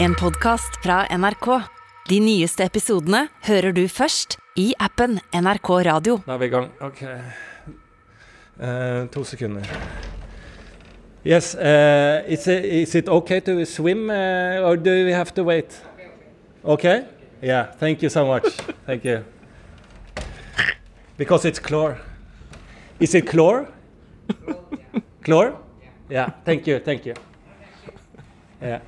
En podkast fra NRK. De nyeste episodene hører du først i appen NRK Radio. Da er vi i gang. OK. Uh, to sekunder. Yes, uh, is, it, is it okay to swim, uh, or do we have to wait? Okay? Yeah, thank you so much. thank you. Because it's chlor. Is it chlor? Chlor? Yeah, thank you, thank you. Yeah.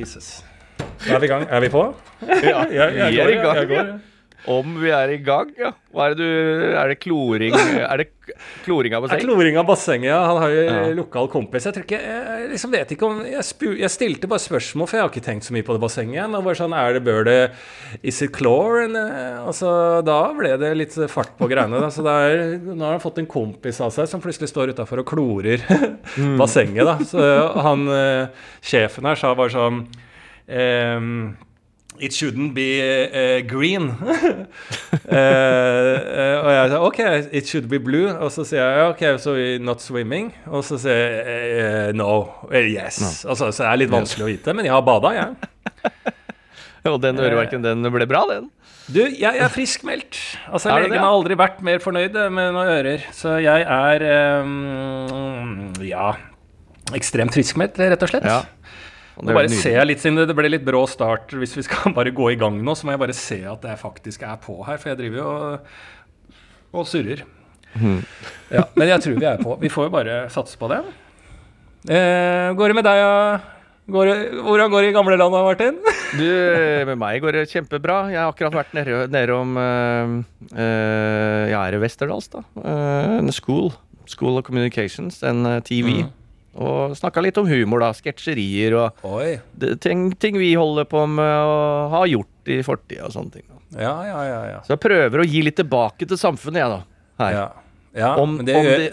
Jesus. Da er vi i gang. Er vi på? Ja, Jeg- jeg jeg, går, jeg, jeg går. Ja. Om vi er i gang, ja. Er det du Er det kloring Er det kloring av basseng? basseng? kloring av bassenget, ja. Han har jo Ja. lokal kompis. Jeg tror ikke, jeg liksom vet ikke om jeg, spu, jeg stilte bare spørsmål, for jeg har ikke tenkt så mye på det bassenget. Og bare sånn, er det, bør det Is it chlore? Eh, altså, da ble det litt fart på greiene. Da. Så er, nå har han fått en kompis av seg som plutselig står utafor og klorer bassenget. Da. Så han eh, sjefen her sa bare sånn ehm, It shouldn't be uh, green. Eh, og jeg sa OK, it should be blue. Og så sier jeg OK, so not swimming. Og så sier jeg uh, no. Yes. Altså, så det er litt vanskelig å vite, men jeg har bada, jeg. Og den øreverken, den ble bra, den. Du, jeg er friskmeldt. Altså, legene har aldri vært mer fornøyd med noen ører. Så jeg er um, ja ekstremt friskmeldt, rett og slett. Ja. Nå bare nydelig. ser jeg litt, siden det- ble litt brå start Hvis vi skal bare gå i gang nå, så må jeg bare se at jeg faktisk er på her. For jeg driver jo og, og surrer. Mm. Ja, men jeg tror vi er på. Vi får jo bare satse på det. Eh, går det med deg? Går det, hvordan går det i gamlelandet, Martin? Du, med meg går det kjempebra. Jeg har akkurat vært nede, nede om uh, Jeg er i Westerdals, da. Uh, en school. School of Communications, en eh, TV. Mm. Og snakka litt om humor, da. Sketsjerier og det, ting, ting vi holder på med og har gjort i fortida og sånne ting. Ja, ja, ja. ja. Så jeg prøver å gi litt tilbake til samfunnet, jeg, da. Her. ja. ja Om, det om, det,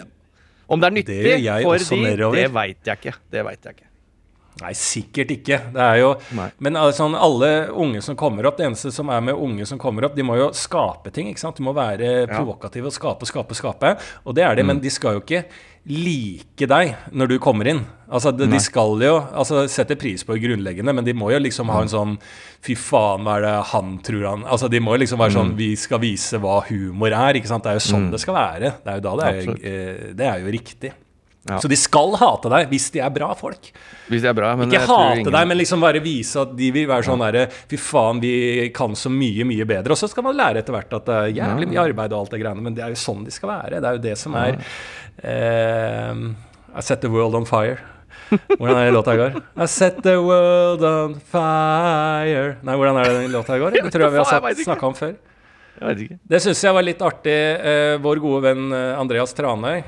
om det er nyttig det for de, nedover. det veit jeg ikke. Det vet jeg ikke. Nei, sikkert ikke. Det er jo Nei. Men altså, alle unge som kommer opp, det eneste som er med unge som kommer opp, de må jo skape ting. ikke sant? De må være provokative og skape, skape, skape. Og det er Mm. de, men de skal jo ikke like deg når du kommer inn. Altså, de, de skal jo altså, sette pris på det grunnleggende, men de må jo liksom ha en sånn Fy faen, hva er det han tror han Altså, de må jo liksom være Mm. sånn Vi skal vise hva humor er, ikke sant. Det er jo sånn det skal være. Det er jo da det er, eh, det er jo riktig. Ja. Så de skal hate deg hvis de er bra folk. Hvis de er bra. Men Ikke hate ingen- deg, men liksom bare vise at de vil være sånn derre Fy faen, vi kan så mye, mye bedre. Og så skal man lære etter hvert at det er jævlig mye arbeid og alt det greiene, men det er jo sånn de skal være. Det er jo det som er eh, I set the world on fire. Hvordan er det låta i går? I set the world on fire Nei, hvordan er det den låta går? Det tror jeg vi har snakka om før. Jeg vet ikke. Det syns jeg var litt artig. Eh, vår gode venn eh, Andreas Tranøy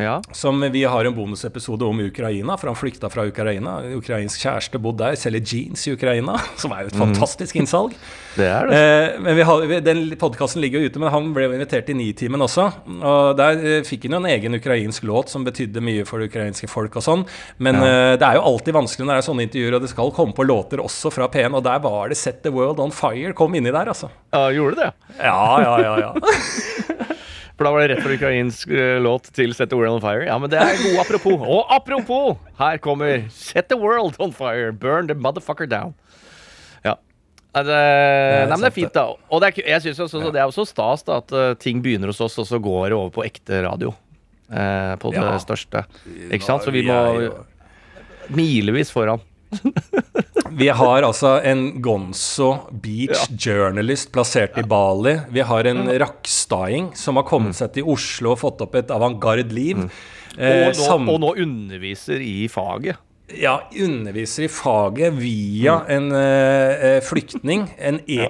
Ja. som vi har en bonusepisode om Ukraina, for han flykta fra Ukraina. Ukrainsk kjæreste bodde der, selger jeans i Ukraina, som er jo et fantastisk innsalg. Det er det. Eh, men vi har, Den podkasten ligger jo ute, men han ble invitert i Nitimen også. Og Der eh, fikk han jo en egen ukrainsk låt som betydde mye for det ukrainske folk og sånn. Men eh, det er jo alltid vanskelig når det er sånne intervjuer, og det skal komme på låter også fra P1, og der var det 'Set the World On Fire' kom inni der, altså. Ja, gjorde det? Ja, ja, ja. ja. For da var det rett fra ukrainsk eh, låt til Set the World on Fire. Ja, men det er god apropos. Og apropos! Her kommer Set the World on Fire. Burn the motherfucker down. Ja. Det, nei, men det er fint, da. Og det er, jeg synes også, det er også stas da, at eh, ting begynner hos oss, og så går det over på ekte radio. Eh, på det Ja. største. Ikke sant? Så vi må milevis foran. Vi har altså en Gonzo Beach journalist plassert i Bali. Vi har en rakkstaing som har Mm. kommet seg til Oslo og fått opp et avantgarde liv. Eh, Og nå, og nå underviser i faget. ja, underviser i faget via Mm. en eh, eh, flyktning. En e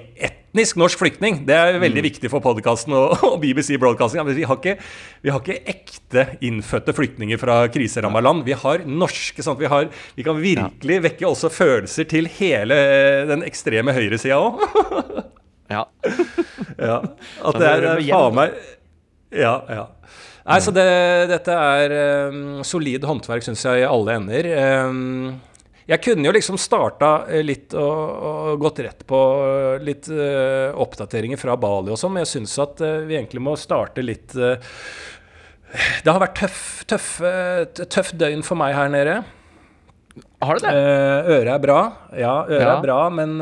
etnisk norsk flyktning. Det er Mm. veldig viktig for podkasten og, og BBC Broadcasting. Vi har, ikke, vi har ikke ekte innfødte flyktninger fra kriseramma land. Vi har norske. sånn at vi, har, vi kan virkelig vekke også følelser til hele eh, den ekstreme høyresida òg. Ja. Ja. At det er, er faen meg Ja, ja. Nei, så det, dette er um, solid håndverk, syns jeg, i alle ender. Um, jeg kunne jo liksom starta eh, litt og, og gått rett på eh, litt uh, oppdateringer fra Bali og sånn, men jeg syns at uh, vi egentlig må starte litt uh, Det har vært tøff, tøff, et tøft døgn for meg her nede. Har det? Eh, øret er bra. Ja, øret Ja. er bra, men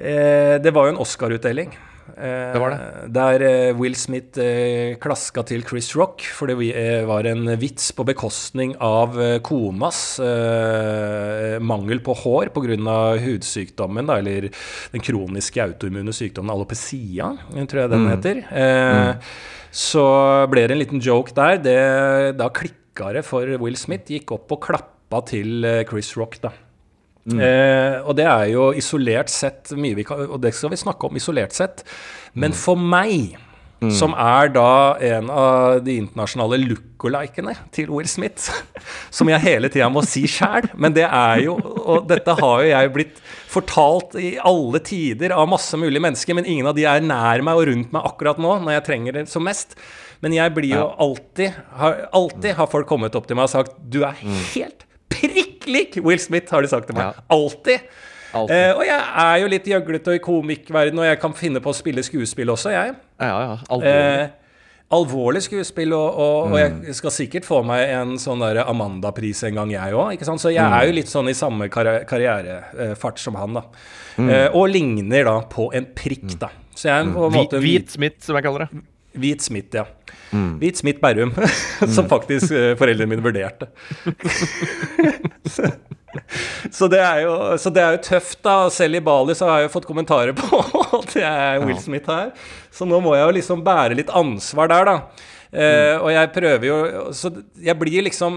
det var jo en Oscar-utdeling. Eh, Det var Der eh, Will Smith eh, klaska til Chris Rock, for det vi- eh, var en vits på bekostning av eh, konas eh, mangel på hår pga. hudsykdommen, da, eller den kroniske autoimmune sykdommen alopecia, tror jeg den heter. Eh, Så ble det en liten joke der. Det, da klikka det for Will Smith. Gikk opp og klappa til Chris Rock, da. Eh, og det er jo isolert sett mye vi kan Og det skal vi snakke om isolert sett. Men for meg, som er da en av de internasjonale lookalikene til Will Smith, som jeg hele tida må si sjæl, men det er jo Og dette har jo jeg blitt fortalt i alle tider av masse mulige mennesker, men ingen av de er nær meg og rundt meg akkurat nå, når jeg trenger det som mest. Men jeg blir jo alltid har, Alltid har folk kommet opp til meg og sagt Du er helt prikk lik Will Smith, har de sagt til meg. Ja. Alltid. Eh, og jeg er jo litt gjøglete i komikkverden, og jeg kan finne på å spille skuespill også, jeg. Ja, ja. Alvorlig. Eh, alvorlig skuespill, og, og, og jeg skal sikkert få meg en sånn der Amanda-pris en gang, jeg òg. Så jeg er jo litt sånn i samme karri- karrierefart som han, da. Eh, og ligner da på en prikk, da. Så jeg er på en Hvit, måte hvit Smith, som jeg kaller det. Hvit Smith, ja. Hvit Smith Berrum, som faktisk eh, foreldrene mine vurderte. så, det er jo, så det er jo tøft, da. Selv i Bali så har jeg jo fått kommentarer på at jeg er Will Smith her. Så nå må jeg jo liksom bære litt ansvar der, da. Uh, og jeg prøver jo Så jeg blir liksom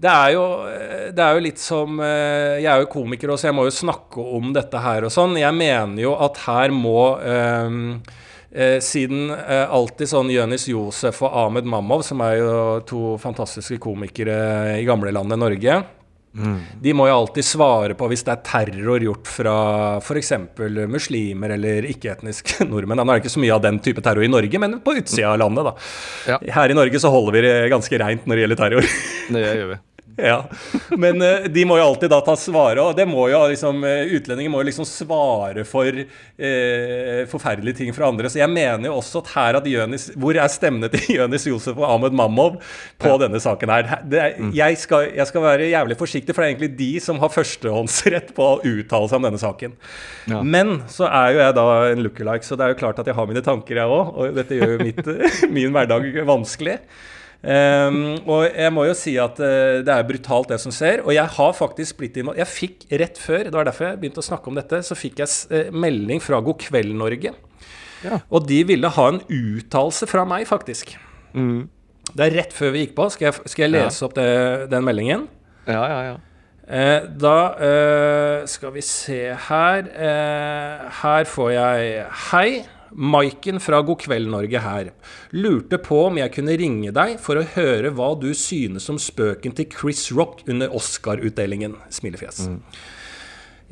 det er, jo, det er jo litt som eh, Jeg er jo komiker også, jeg må jo snakke om dette her og sånn. Jeg mener jo at her må eh, eh, Siden eh, alltid sånn Jonis Josef og Ahmed Mamov, som er jo to fantastiske komikere i gamlelandet Norge de må jo alltid svare på hvis det er terror gjort fra f.eks. muslimer eller ikke-etniske nordmenn. Nå er det ikke så mye av den type terror i Norge, men på utsida av landet, da. Ja. Her i Norge så holder vi det ganske reint når det gjelder terror. Det gjør vi. Ja, Men eh, de må jo alltid da ta svare, og det må jo liksom eh, utlendinger må jo liksom svare for eh, forferdelige ting fra andre. Så jeg mener jo også at her at Jønis, Hvor er stemmene til Jonis Josef og Ahmed Mamov på denne saken her? Det er, jeg, skal, jeg skal være jævlig forsiktig, for det er egentlig de som har førstehåndsrett på å uttale seg om denne saken. Ja. Men så er jo jeg da en lookalike, så det er jo klart at jeg har mine tanker, jeg òg. Og dette gjør jo mitt, min hverdag vanskelig. Ehm, og jeg må jo si at uh, det er brutalt, det som skjer. Og jeg har faktisk blitt Jeg fikk rett før, det var derfor jeg begynte å snakke om dette, så fikk jeg eh, melding fra God kveld Norge. Ja. Og de ville ha en uttalelse fra meg, faktisk. Det er rett før vi gikk på. Skal jeg, skal jeg lese opp det, den meldingen? Ja, ja, ja. Eh, da eh, skal vi se her eh, Her får jeg Hei, Maiken fra God kveld Norge her. Lurte på om jeg kunne ringe deg for å høre hva du synes om spøken til Chris Rock under Oscar-utdelingen. Smilefjes.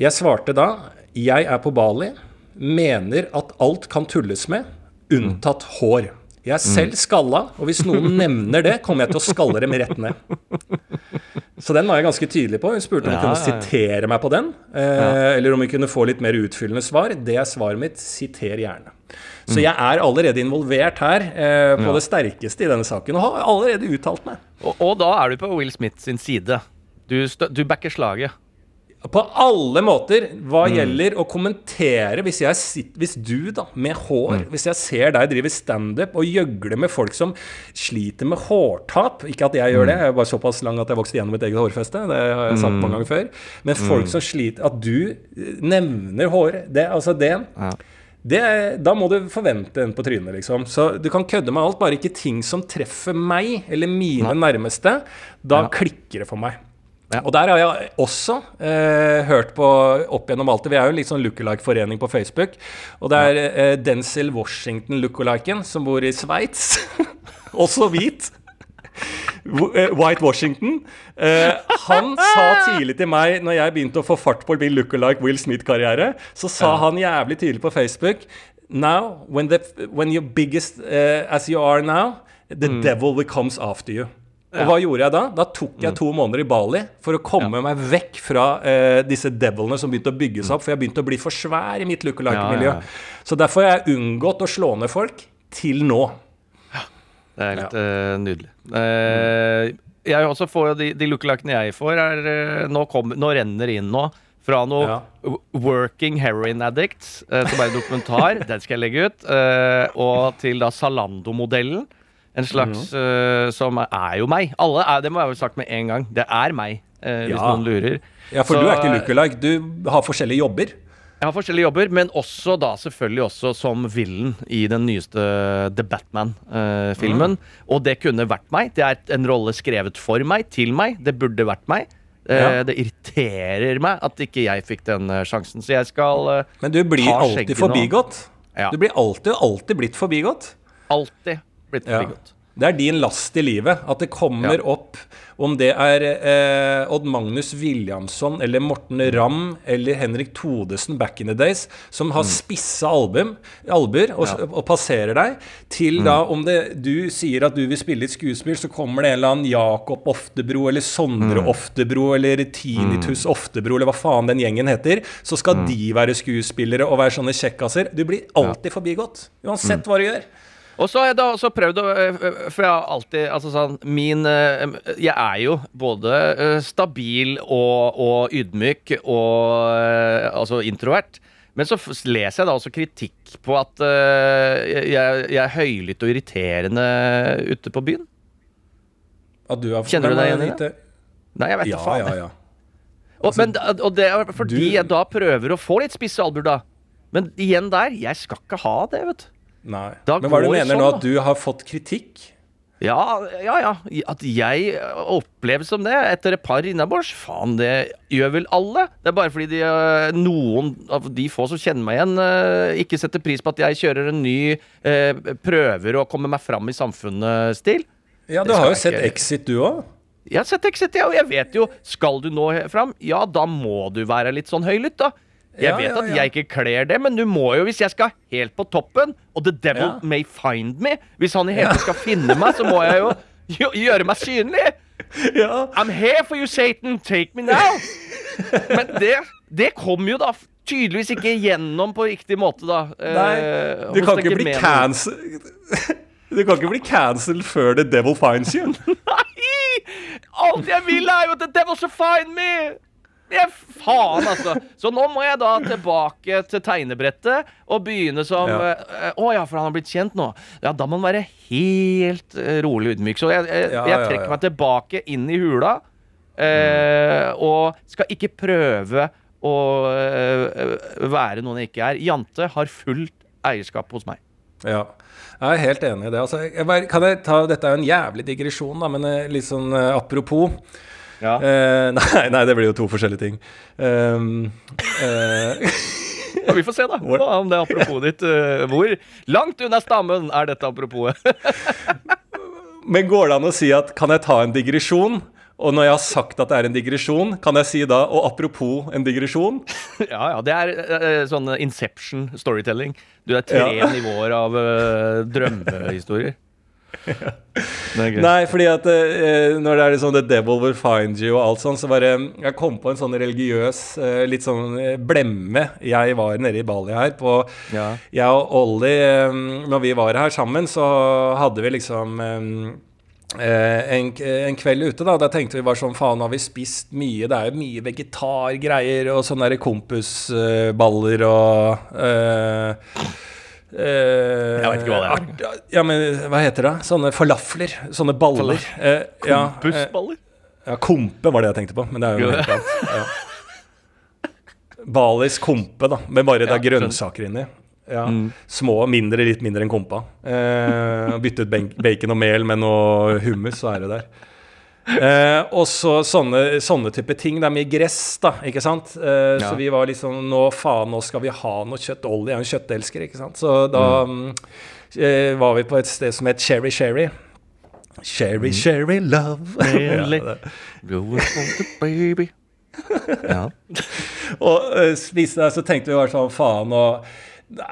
Jeg svarte da Jeg er på Bali. Mener at alt kan tulles med, unntatt hår. Jeg er selv skalla, og hvis noen nevner det, kommer jeg til å skalle dem rett ned. Så den var jeg ganske tydelig på. Hun spurte om hun Ja, kunne ja, ja. sitere meg på den. Eh, Eller om hun kunne få litt mer utfyllende svar. Det er svaret mitt. Siter gjerne. Så jeg er allerede involvert her eh, på Mm. Ja. det sterkeste i denne saken, og har allerede uttalt meg. Og, og da er du på Will Smith sin side. Du, du backer slaget. På alle måter hva Mm. gjelder å kommentere hvis, jeg sit, hvis du, da, med hår Mm. Hvis jeg ser deg drive standup og gjøgle med folk som sliter med hårtap Ikke at jeg gjør Mm. det, jeg er bare såpass lang at jeg vokste gjennom mitt eget hårfeste. Det har jeg sagt mange ganger før. Men folk Mm. som sliter At du nevner hår det, Altså det Ja. Det, da må du forvente en på trynet, liksom. Så du kan kødde med alt, bare ikke ting som treffer meg eller mine nærmeste. Da Ja. klikker det for meg. Ja. Og der har jeg også eh, hørt på opp gjennom alt det. Vi er jo en litt sånn lookalike-forening på Facebook. Og det er eh, Denzil Washington lookaliken som bor i Sveits. også hvit. Eh, White Washington. Eh, han sa tidlig til meg, når jeg begynte å få fart på min lookalike Will Smith-karriere, så sa han jævlig tidlig på Facebook Now, when, the, when you're biggest uh, as you are now, the devil will comes after you. Og hva gjorde jeg da? Da tok jeg to måneder i Bali for å komme meg vekk fra eh, disse devilene som begynte å bygge seg opp, for jeg begynte å bli for svær i mitt lookalike-miljø. Ja, ja, ja. Så derfor har jeg unngått å slå ned folk til nå. Det er helt eh, nydelig. Eh, jeg også får de, de lookalikeene jeg får, er eh, nå, kom, nå renner inn nå. Fra noe Ja. Working Heroin Addicts, som er en dokumentar, den skal jeg legge ut, og til da Zalando-modellen. En slags eh, som er, jo meg. Alle er, Det må jeg ha sagt med en gang. Det er meg, hvis Ja. noen lurer. Ja, for Så, du er ikke lookalike. Du har forskjellige jobber. Jeg har forskjellige jobber, men også da selvfølgelig også som villen i den nyeste The Batman-filmen. Og det kunne vært meg. Det er en rolle skrevet for meg, til meg. Det burde vært meg. Eh, Ja. Det irriterer meg at ikke jeg fikk den eh, sjansen. Så jeg skal eh, Men du blir alltid forbigått. Ja. Du blir alltid, alltid blitt forbigått. alltid blitt Ja. Det er din last i livet. At det kommer Ja. opp om det er eh, Odd Magnus Williamson eller Morten Ramm eller Henrik Todesen back in the days som har spisse album, albuer og, Mm. Ja. Mm. og passerer deg, til da om det, du sier at du vil spille et skuespill, så kommer det en eller annen Jakob Oftebro eller Sondre Mm. Oftebro eller Tinitus Oftebro eller hva faen den gjengen heter. Så skal Mm. de være skuespillere og være sånne kjekkaser. Du blir alltid forbigått. Mm. Uansett hva du gjør. Og så har jeg da også prøvd å eh, For jeg har alltid Altså sånn Min eh, Jeg er jo både eh, stabil og, og ydmyk og altså introvert. Men så leser jeg da også kritikk på at jeg, jeg er høylytt og irriterende ute på byen. At du har Kjenner du deg igjen i det? Nei, jeg vet Ja, faen. ja, ja, ja. Og, men, og det er fordi du- jeg da prøver å få litt spisse albuer, da. Men igjen der, jeg skal ikke ha det, vet du. Nei. Da Men hva er det du mener sånn, nå? At du har fått kritikk? Ja, ja, ja. At jeg oppleves som det etter et par innabords, faen, det gjør vel alle. Det er bare fordi de, eh, noen av de få som kjenner meg igjen, eh, ikke setter pris på at jeg kjører en ny eh, prøver å komme meg fram i samfunnet-stil. Ja, du har jo sett ikke- Exit, du òg. Jeg har sett Exit, ja, og jeg vet jo Skal du nå fram, ja, da må du være litt sånn høylytt, da. Jeg vet at jeg ikke kler det, men du må jo, hvis jeg skal helt på toppen, og the devil may find me Hvis han i hele tatt skal finne meg, så må jeg jo gjøre meg synlig. Ja. I'm here for you, Satan. Take me now. Men det, det kom jo da tydeligvis ikke gjennom på riktig måte, da. Nei, eh, du kan ikke bli cancelled. Du kan ikke bli cancelled før The Devil finds you. Nei! Alt jeg vil, er jo at the devil should find me! Jeg, faen, altså. Så nå må jeg da tilbake til tegnebrettet og begynne som Ja. Uh, Å ja, for han har blitt kjent nå. Ja, da må han være helt eh, rolig ydmyk. Så jeg, jeg, Ja, jeg trekker meg tilbake inn i hula. uh, og skal ikke prøve å uh, være noen jeg ikke er. Jante har fullt eierskap hos meg. Ja. Jeg er helt enig i det. Altså, jeg kan jeg ta, dette er jo en jævlig digresjon, da, men eh, litt sånn eh, apropos. Ja. Uh, nei, nei, det blir jo to forskjellige ting. Um, uh, Ja, vi får se, da. Hvor- Om det er apropos ditt. Uh, hvor langt unna stammen er dette apropos? men går det an å si at kan jeg ta en digresjon? Og når jeg har sagt at det er en digresjon, kan jeg si da og apropos en digresjon? ja, ja. Det er uh, sånn Inception storytelling. Du er tre Ja. nivåer av uh, drømmehistorier. Nei, fordi at eh, når det er sånn The Devil Will Find You og alt sånn, så bare Jeg kom på en sånn religiøs, eh, litt sånn eh, blemme. Jeg var nede i Bali her på Ja. Jeg og Ollie, eh, når vi var her sammen, så hadde vi liksom eh, eh, en, en kveld ute, da. Da tenkte vi bare sånn Faen, har vi spist mye? Det er jo mye vegetargreier og sånne kompusballer og eh, Jeg vet ikke hva det er. art- Ja, men hva heter det? Sånne falafler. Sånne baller. Eh, ja, eh, ja, kompe var det jeg tenkte på, men det er jo noe helt annet. Ja. Balis kompe, da, med bare det er grønnsaker inni. Ja. Mm. Små, mindre, litt mindre enn kompa. Eh, bytte ut bacon og mel med noe hummus, så er det der. Eh, og så sånne, sånne type ting. Det er mye gress, da, ikke sant. Eh, Ja. Så vi var liksom Nå faen, nå skal vi ha noe kjøtt. Ollie er jo en kjøttelsker, ikke sant. Så da mm. eh, var vi på et sted som het Cherry Sherry. Sherry, sherry love. ja, baby. Ja. Og uh, spiste der, så tenkte vi bare sånn faen og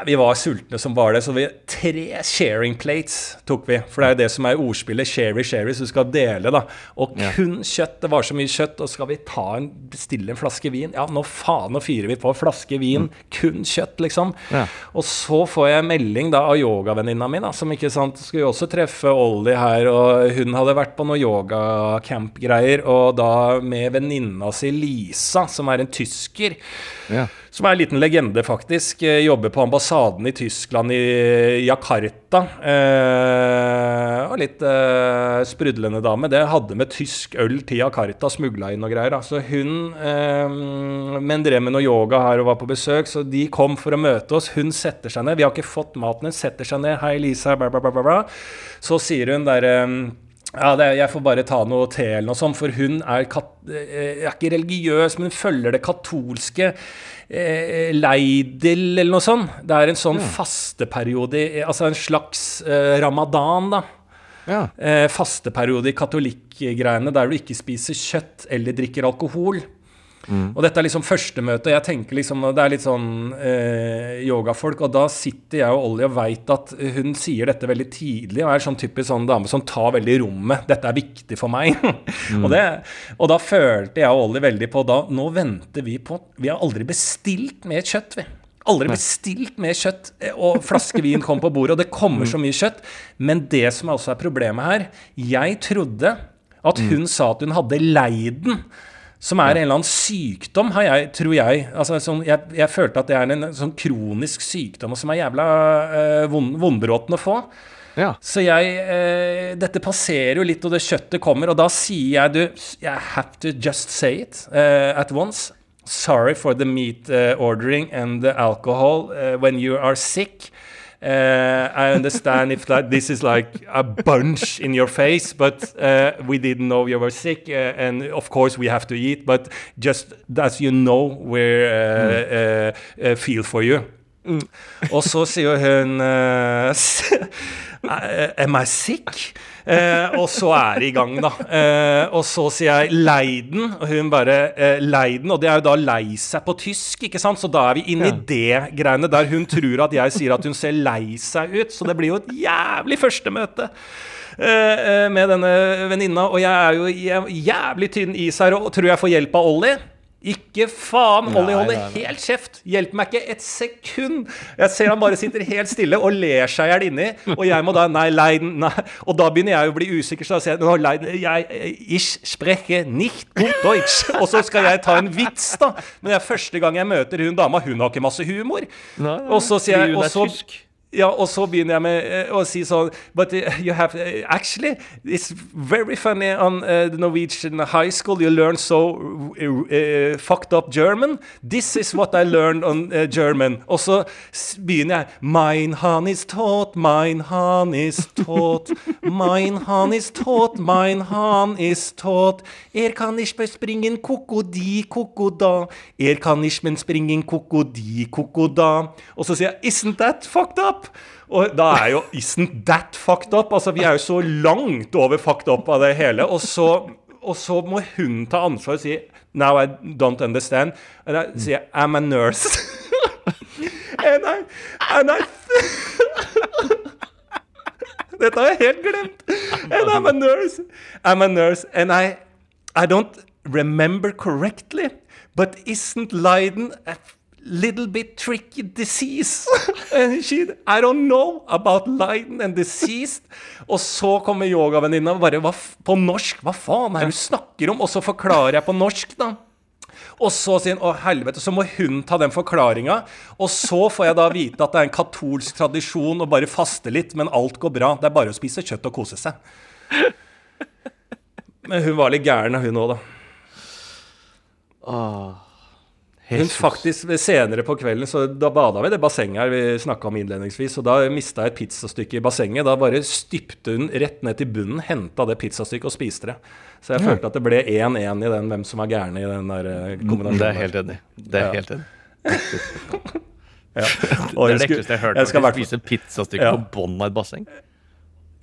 Vi var sultne som var det, så vi tre sharing plates tok vi. For det er jo det som er ordspillet. Sherry, sherry, så du skal dele, da. Og kun kjøtt. Det var så mye kjøtt. Og skal vi ta en, bestille en flaske vin? Ja, nå faen, nå fyrer vi på. Flaske vin, kun kjøtt, liksom. Ja. Og så får jeg melding da av yogavenninna mi, da, som ikke sant skulle jo også treffe Ollie her, og hun hadde vært på noe yogacamp-greier, og da med venninna si Lisa, som er en tysker. Ja. Som er en liten legende, faktisk. Eh, Jobber på ambassaden i Tyskland, i Jakarta. Eh, litt eh, sprudlende dame. Det hadde med tysk øl til Jakarta, smugla inn og greier. Så hun eh, Men drev med noe yoga her og var på besøk, så de kom for å møte oss. Hun setter seg ned. Vi har ikke fått maten, hun setter seg ned. 'Hei, Lisa', bla, bla, bla, bla. Så sier hun derre ja, det, jeg får bare ta noe te eller noe sånt, for hun er, kat, eh, er ikke religiøs, men hun følger det katolske eh, leidel eller noe sånt. Det er en sånn fasteperiode, altså en slags eh, ramadan, da. Ja. Eh, fasteperiode i katolikkgreiene der du ikke spiser kjøtt eller drikker alkohol. Og dette er liksom førstemøte. Jeg tenker liksom, Det er litt sånn eh, yogafolk. Og da sitter jeg og Ollie og veit at hun sier dette veldig tidlig. Og er sånn typisk sånn dame som tar veldig rommet. 'Dette er viktig for meg'. og, det, og da følte jeg og Ollie veldig på da Nå venter vi på Vi har aldri bestilt mer kjøtt, vi. Aldri bestilt mer kjøtt, eh, og flaskevin kom på bordet, og det kommer så mye kjøtt. Men det som også er problemet her Jeg trodde at hun sa at hun hadde leiden. Som er en eller annen sykdom, har jeg, tror jeg. Altså, sånn, jeg. Jeg følte at det er en sånn kronisk sykdom som er jævla øh, vond, vondbråten å få. Ja. Så jeg eh, Dette passerer jo litt, og det kjøttet kommer, og da sier jeg du I have to just say it uh, at once. Sorry for the meat uh, ordering and the alcohol uh, when you are sick. Uh, I understand if this is like a bunch in your face, but uh, we didn't know you were sick, uh, and of course we have to eat. But just as you know, we uh, uh, uh, feel for you. Og så sier hun uh, uh, Am I sick? Eh, og så er det i gang, da. Eh, og så sier jeg Leiden, og hun bare eh, Leiden, og det er jo da lei seg på tysk, ikke sant? Så da er vi inne i det greiene der hun tror at jeg sier at hun ser lei seg ut. Så det blir jo et jævlig førstemøte. eh, eh, med denne venninna, og jeg er jo jævlig tynn is her og tror jeg får hjelp av Ollie. Ikke faen! Ollie holder helt kjeft. Hjelper meg ikke et sekund. Jeg ser han bare sitter helt stille og ler seg i hjel inni. Og jeg må da Nei, Leiden, nei. Og da begynner jeg å bli usikker, så da sier jeg «Nå, Leiden, jeg, ich spreche nicht gut Deutsch. Og så skal jeg ta en vits, da. Men det er første gang jeg møter hun dama. Hun har ikke masse humor. Og så sier jeg og så. Ja, og så begynner jeg med eh, å si sånn But eh, you have eh, Actually, it's very funny on uh, the Norwegian high school. You learn so uh, fucked up German. This is what I learned on uh, German. Og så begynner jeg Mein han is taught, mein han is taught. Mein han is taught, mein han is taught. Er kan ikke bespringen kokodi kokoda. Er kan ikke springen kokodi kokoda. Og så sier jeg Isn't that fucked up? Og da er jo Isn't that fucked up? Altså, vi er jo så langt over fucked up av det hele. Og så, og så må hun ta ansvar og si Now I don't understand. Og da sier jeg I'm a nurse. and I, and I Dette har jeg helt glemt. And I'm a nurse. I'm a nurse, and I, I don't remember correctly, but isn't Leiden a little bit tricky disease? and she, I don't know about Leiden and disease. Og så kommer yogavenninna og bare hva, på norsk. Hva faen er det du snakker om? Og så forklarer jeg på norsk, da. Og så sier hun å helvete, så må hun ta den forklaringa. Og så får jeg da vite at det er en katolsk tradisjon å bare faste litt, men alt går bra. Det er bare å spise kjøtt og kose seg. Men hun var litt gæren, hun òg, da. Hun Jesus. faktisk Senere på kvelden så da bada vi i det bassenget her vi snakka om innledningsvis. Og da mista jeg et pizzastykke i bassenget. Da bare stypte hun rett ned til bunnen, henta det pizzastykket og spiste det. Så jeg følte at det ble 1-1 i den hvem som er gærne i den der eh, kombinasjonen. Det er helt enig. Det er Ja. helt enig. ja. Det Og er det ekleste jeg har hørt. jeg skal hvert- Spise pizzastykke Ja. på bunnen av et basseng.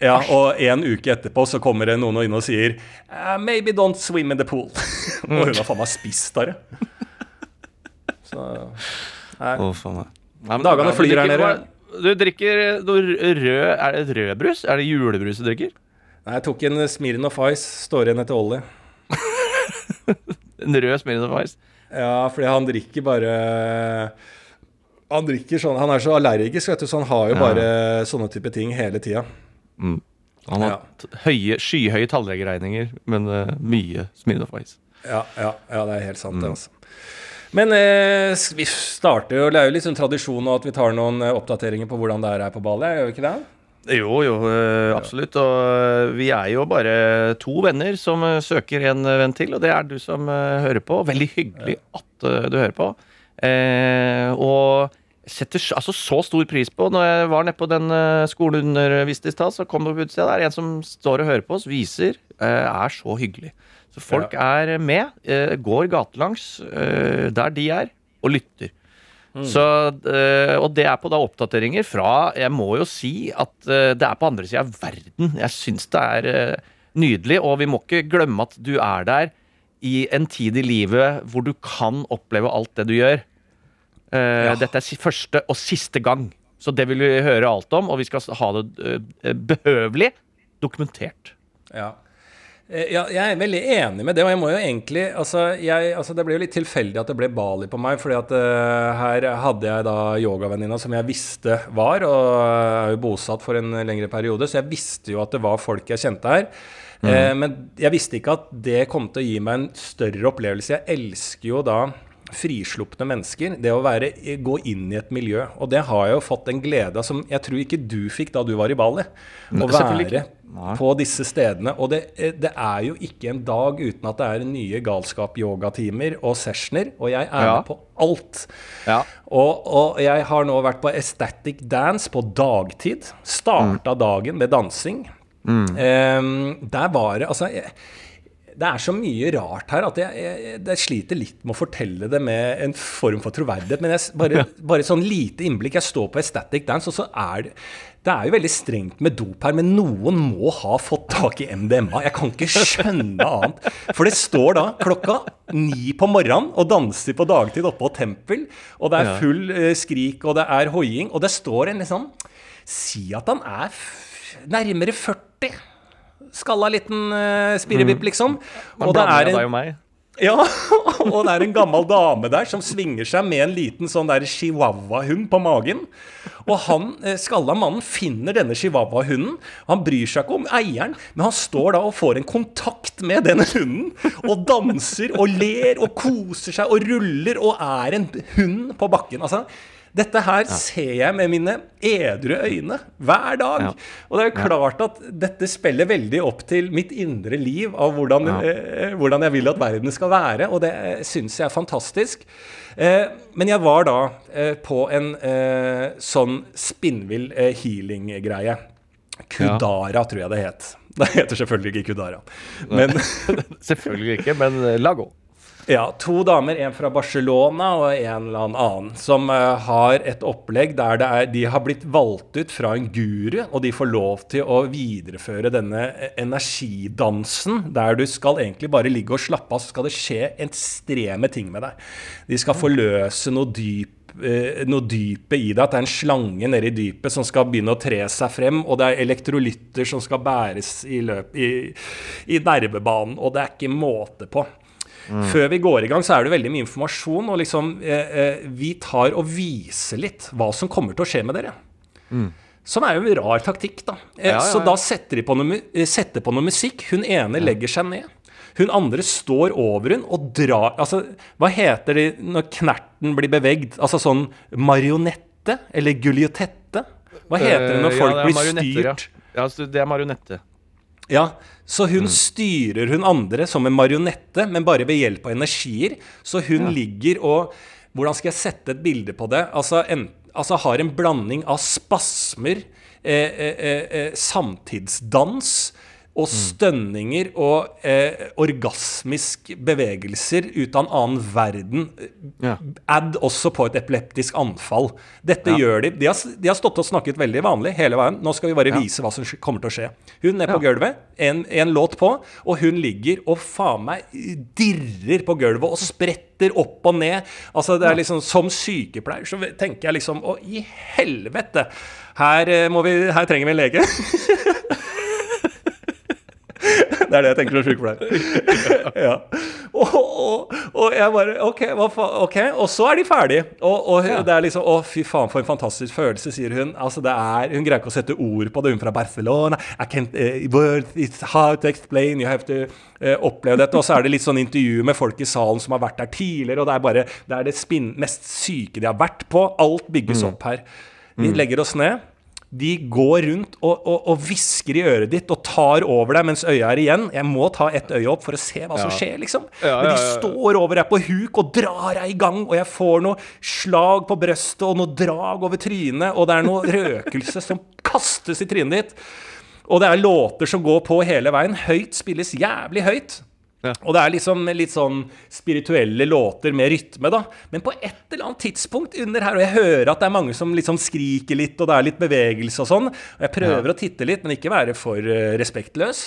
Ja, og en uke etterpå så kommer det noen inn og sier «Uh, Maybe don't swim in the pool. og hun har faen meg spist det. Så nei. Ja, men Dagene flyr her nede. Du drikker noe rød Er det et rødbrus? Er det julebrus du drikker? Nei, jeg tok en Smirnoff Ice. Står igjen etter Ollie. En rød Smirnoff Ice? Ja, fordi han drikker bare Han drikker sånn Han er så allergisk, vet du, så han har jo Ja. bare sånne type ting hele tida. Han har Ja. høye, skyhøye tannlegeregninger, men uh, mye Smirnoff Ice. Ja, ja, ja, det er helt sant, det, altså. Men eh, vi starter jo Det er jo litt sånn tradisjon nå at vi tar noen eh, oppdateringer på hvordan det er her på Bali, gjør vi ikke det? Jo, jo, eh, absolutt. Og eh, vi er jo bare to venner som søker en venn til, og det er du som hører på. Veldig hyggelig at du hører på. Eh, og setter altså så stor pris på Når jeg var nede på den skolen underviste i stad, så kom det på utsida der en som står og hører på oss, viser, eh, er så hyggelig. Så folk er med, eh, går gatelangs eh, der de er, og lytter. Så, eh, og det er på da oppdateringer fra Jeg må jo si at det er på andre sida av verden. Jeg syns det er nydelig, og vi må ikke glemme at du er der i en tid i livet hvor du kan oppleve alt det du gjør. Ja. Dette er første og siste gang. Så det vil vi høre alt om, og vi skal ha det eh, behøvelig dokumentert. Ja. Eh, Ja, jeg er veldig enig med det, og jeg må jo egentlig altså, jeg, altså Det ble jo litt tilfeldig at det ble Bali på meg, fordi at uh, her hadde jeg da yogavenninna som jeg visste var, og er jo bosatt for en lengre periode, så jeg visste jo at det var folk jeg kjente her. Eh, men jeg visste ikke at det kom til å gi meg en større opplevelse. Jeg elsker jo da frislupne mennesker. Det å være, gå inn i et miljø. Og det har jeg jo fått en glede av som jeg tror ikke du fikk da du var i Bali. Å være på disse stedene. Og det, eh, det er jo ikke en dag uten at det er nye galskap-yogatimer og sessioner, og jeg er Ja. med på alt. Ja. Og, og jeg har nå vært på Aesthetic Dance på dagtid. Starta dagen med dansing. Ehm, der var det Altså jeg, det er så mye rart her at jeg, jeg, jeg sliter litt med å fortelle det med en form for troverdighet. Men jeg, bare, bare sånn lite innblikk. Jeg står på Ecstatic Dance, og så er det Det er jo veldig strengt med dop her, men noen må ha fått tak i MDMA. Jeg kan ikke skjønne annet. For det står da klokka ni på morgenen og danser på dagtid oppe på Tempel. Og det er full eh, skrik, og det er hoiing. Og det står en liksom Si at han er nærmere 40 skalla liten uh, spirrevipp, liksom. Mm. Og det er deg en, og meg. ja, og det er en gammel dame der som svinger seg med en liten sånn der chihuahua-hund på magen. Og han eh, skalla mannen finner denne chihuahua-hunden. Han bryr seg ikke om eieren, men han står da og får en kontakt med denne hunden. Og danser og ler og koser seg og ruller og er en hund på bakken. Altså, dette her ser jeg med mine edru øyne hver dag. Ja. Og det er jo klart at dette spiller veldig opp til mitt indre liv av hvordan, Ja. eh, hvordan jeg vil at verden skal være, og det eh, syns jeg er fantastisk. Eh, men jeg var da eh, på en eh, sånn spinnvill eh, healing-greie. Kudara, tror jeg det het. Det heter selvfølgelig ikke Kudara. Men Selvfølgelig ikke, men Lago. Ja, to damer, en fra Barcelona og en eller annen, som uh, har et opplegg der er, de har blitt valgt ut fra en guru, og de får lov til å videreføre denne eh, energidansen, der du skal egentlig bare ligge og slappe av, så skal det skje ekstreme ting med deg. De skal forløse noe dyp eh, noe dypet i det, at det er en slange nede i dypet som skal begynne å tre seg frem, og det er elektrolytter som skal bæres i, løp, i, i nervebanen, og det er ikke måte på. Før vi går i gang, så er det veldig mye informasjon, og liksom eh, eh, vi tar og viser litt hva som kommer til å skje med dere. Som er jo en rar taktikk, da. Eh, Ja, ja, Så da setter de på noe, eh, setter på noe musikk. Hun ene legger seg ned. Hun andre står over hun og drar Altså, hva heter det når knerten blir bevegd? Altså sånn marionette? Eller guljotette? Hva heter det når Eh, folk ja, blir styrt? Ja. ja, det er marionette. Ja, så hun styrer hun andre som en marionette, men bare ved hjelp av energier. Så hun ligger og Hvordan skal jeg sette et bilde på det? Altså, en, altså har en blanding av spasmer, eh, eh, eh, eh, samtidsdans, og stønninger og eh, orgasmisk bevegelser ut av en annen verden. Ja. Add også på et epileptisk anfall. Dette Ja. gjør de. De har, de har stått og snakket veldig vanlig hele veien. Nå skal vi bare Ja. vise hva som kommer til å skje. Hun er på gulvet, en, en låt på, og hun ligger og faen meg dirrer på gulvet og spretter opp og ned. Altså det er liksom Som sykepleier så tenker jeg liksom Å, i helvete! Her, eh, vi, her trenger vi en lege. Det er det jeg tenker som sykepleier. ja. Og, og, og jeg bare OK, hva faen? ok, Og så er de ferdige. Og, og Ja. det er liksom Å, fy faen, for en fantastisk følelse, sier hun. Altså, det er Hun greier ikke å sette ord på det, hun fra Barcelona. I can't uh, word, It's hard to explain. You have to uh, oppleve dette. Og så er det litt sånn intervju med folk i salen som har vært der tidligere, og det er bare Det er det mest syke de har vært på. Alt bygges opp her. Vi legger oss ned. De går rundt og, hvisker i øret ditt og tar over deg mens øya er igjen. Jeg må ta ett øye opp for å se hva som Ja. skjer, liksom. Ja, Men de ja, ja, ja. står over deg på huk og drar deg i gang, og jeg får noe slag på brøstet og noe drag over trynet, og det er noe røkelse som kastes i trynet ditt. Og det er låter som går på hele veien. Høyt spilles jævlig høyt. Ja. Og det er liksom litt sånn spirituelle låter med rytme, da. Men på et eller annet tidspunkt under her, og jeg hører at det er mange som liksom skriker litt, og det er litt bevegelse og sånn, og jeg prøver å titte litt, men ikke være for eh, respektløs.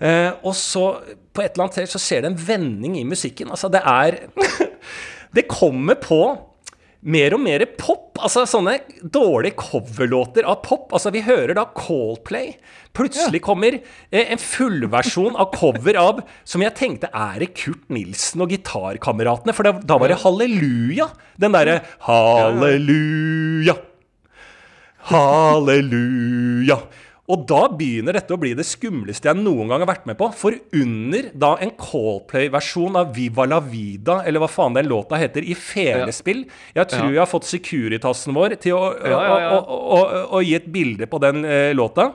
Eh, og så, på et eller annet sted, så skjer det en vending i musikken. Altså, det er Det kommer på mer og mer pop. Altså sånne dårlige coverlåter av pop. Altså Vi hører da Coldplay. Plutselig kommer eh, en fullversjon av cover av som jeg tenkte er det Kurt Nilsen og Gitarkameratene. For det, da var det Halleluja. Den derre Halleluja. Halleluja. Og da begynner dette å bli det skumleste jeg noen gang har vært med på. For under da en Coldplay-versjon av Viva la vida, eller hva faen den låta heter, i felespill Jeg tror Ja. jeg har fått Securitasen vår til å, Ja, ja, å, å, å, gi et bilde på den eh, låta.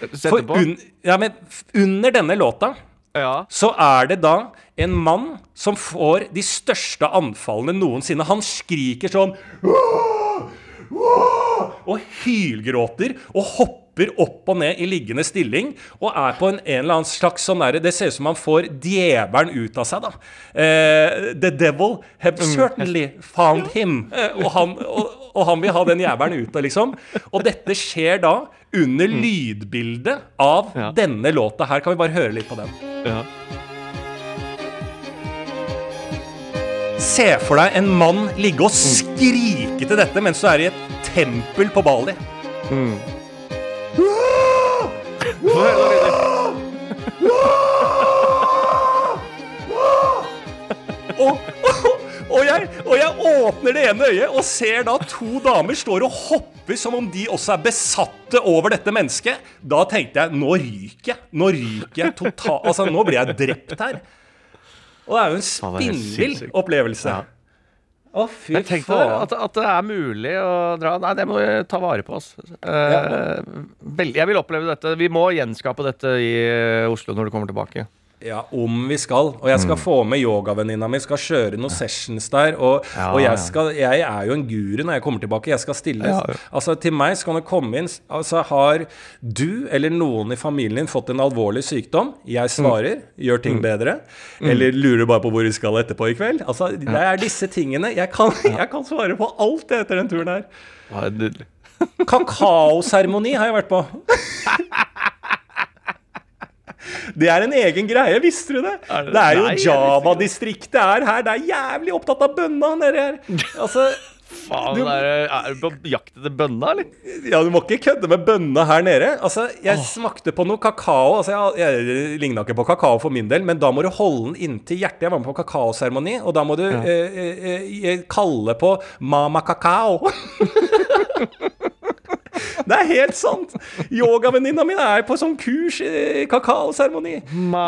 Sette For un, ja, men under denne låta Ja. så er det da en mann som får de største anfallene noensinne. Han skriker sånn og hylgråter og hopper opp og ned i liggende stilling og er på en, en eller annen slags sånn derre Det ser ut som han får djevelen ut av seg, da. Eh, the devil have certainly found him. Eh, og, han, og, og han vil ha den jævelen ut av, liksom. Og dette skjer da under lydbildet av Ja. denne låta her. Kan vi bare høre litt på den? ja. Se for deg en mann ligge og skrike til dette mens du er i et tempel på Bali. Og, og, jeg, og jeg åpner det ene øyet og ser da to damer står og hopper som om de også er besatte over dette mennesket. Da tenkte jeg nå ryker jeg. Nå ryker jeg totalt Altså, nå blir jeg drept her. Og det er jo en er spinnvill opplevelse. Ja. Å, fy Men tenk deg faen. at, at det er mulig å dra Nei, det må vi ta vare på. oss Eh, vel, jeg vil oppleve dette. Vi må gjenskape dette i eh, Oslo når du kommer tilbake. Ja, om vi skal. Og jeg skal få med yogavenninna mi. Skal kjøre noen sessions der. Og, Ja, og jeg, skal, jeg er jo en guru når jeg kommer tilbake. Jeg skal stille Ja. Altså, til meg skal det komme inn Altså, har du eller noen i familien din fått en alvorlig sykdom? Jeg svarer. Gjør ting bedre. Eller lurer bare på hvor vi skal etterpå i kveld? Altså, det er disse tingene. Jeg kan, jeg kan svare på alt etter den turen her. Er. Kakaoseremoni har jeg vært på. Det er en egen greie, visste du det? Er det- Det er jo. Java-distriktet er her. Det er jævlig opptatt av bønna nede her. Altså, Faen, Du- er, du på jakt etter bønna, eller? ja, du må ikke kødde med bønna her nede. Altså, jeg smakte på noe kakao. Altså, jeg, jeg ligna ikke på kakao for min del, men da må du holde den inntil hjertet. Jeg var med på kakaoseremoni, og da må du ja. eh, eh, kalle på mama kakao. Det er helt sant! Yogavenninna mi er på sånn kurs i kakaoseremoni.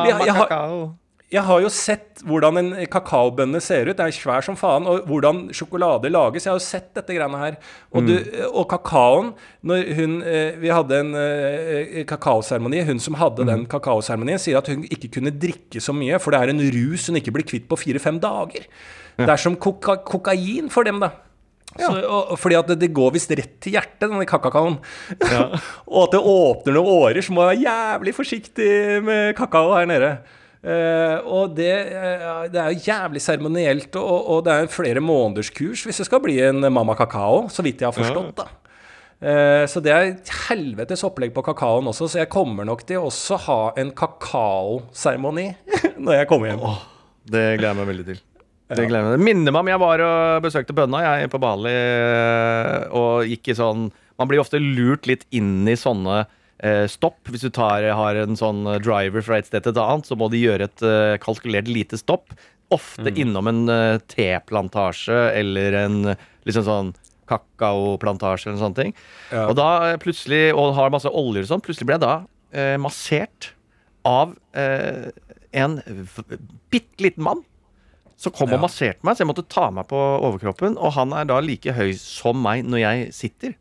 Jeg- jeg har- kakao. Jeg har jo sett hvordan en kakaobønne ser ut. Det er svær som faen. Og hvordan sjokolade lages. Jeg har jo sett dette greiene her. Og, du, og kakaoen hun eh, Vi hadde en eh, kakaoseremoni. Hun som hadde den kakaoseremonien, sier at hun ikke kunne drikke så mye, for det er en rus hun ikke blir kvitt på fire-fem dager. Det er som koka kokain for dem, da. Så, og, fordi at det, det går visst rett til hjertet, denne kakaoen. og at det åpner noen årer, så må jeg være jævlig forsiktig med kakao her nede. Uh, og det, uh, det er jo jævlig seremonielt, og, og det er flere måneders kurs hvis det skal bli en Mamma Kakao, så vidt jeg har forstått. da. Uh, så det er et helvetes opplegg på kakaoen også, så jeg kommer nok til å også ha en kakaoseremoni når jeg kommer hjem. Det gleder jeg meg veldig til. Det gleder jeg meg. Minner meg om jeg var og besøkte bønna jeg på Bali eh, og gikk i sånn Man blir ofte lurt litt inn i sånne eh, stopp. Hvis du tar, har en sånn driver fra et sted til et annet, så må de gjøre et eh, kalkulert lite stopp. Ofte innom en teplantasje eller en liksom sånn kakaoplantasje eller sånne ting. Ja. Og da plutselig, og har masse oljer og sånn, plutselig ble jeg da eh, massert av eh, en bitte liten mann som kom og masserte meg, så jeg måtte ta meg på overkroppen. Og han er da like høy som meg når jeg sitter.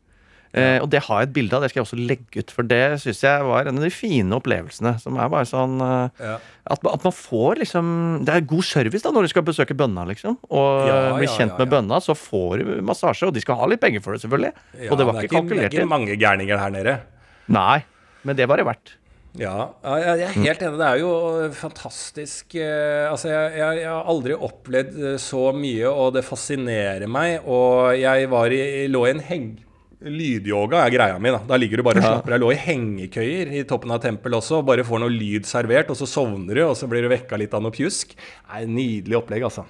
Eh, og det har jeg et bilde av, det skal jeg også legge ut. For det syns jeg var en av de fine opplevelsene. Som er bare sånn eh, Ja. at, man- at man får liksom Det er god service da når du skal besøke bønna, liksom. Og Ja, bli kjent ja, med bønna, så får du massasje. Og de skal ha litt penger for det, selvfølgelig. Og det var det ikke kalkulert Det er ikke mange gærninger her nede. Nei, men det var det verdt. Ja, jeg er helt enig. Det er jo fantastisk eh, Altså, jeg, jeg, jeg har aldri opplevd eh, så mye, og det fascinerer meg. Og jeg var i, lå i en heng... Lydyoga er greia mi. Da Da ligger du bare og slapper av. Jeg lå i hengekøyer i toppen av tempelet også, og bare får noe lyd servert, og så sovner du, og så blir du vekka litt av noe pjusk. Det er Nydelig opplegg, altså.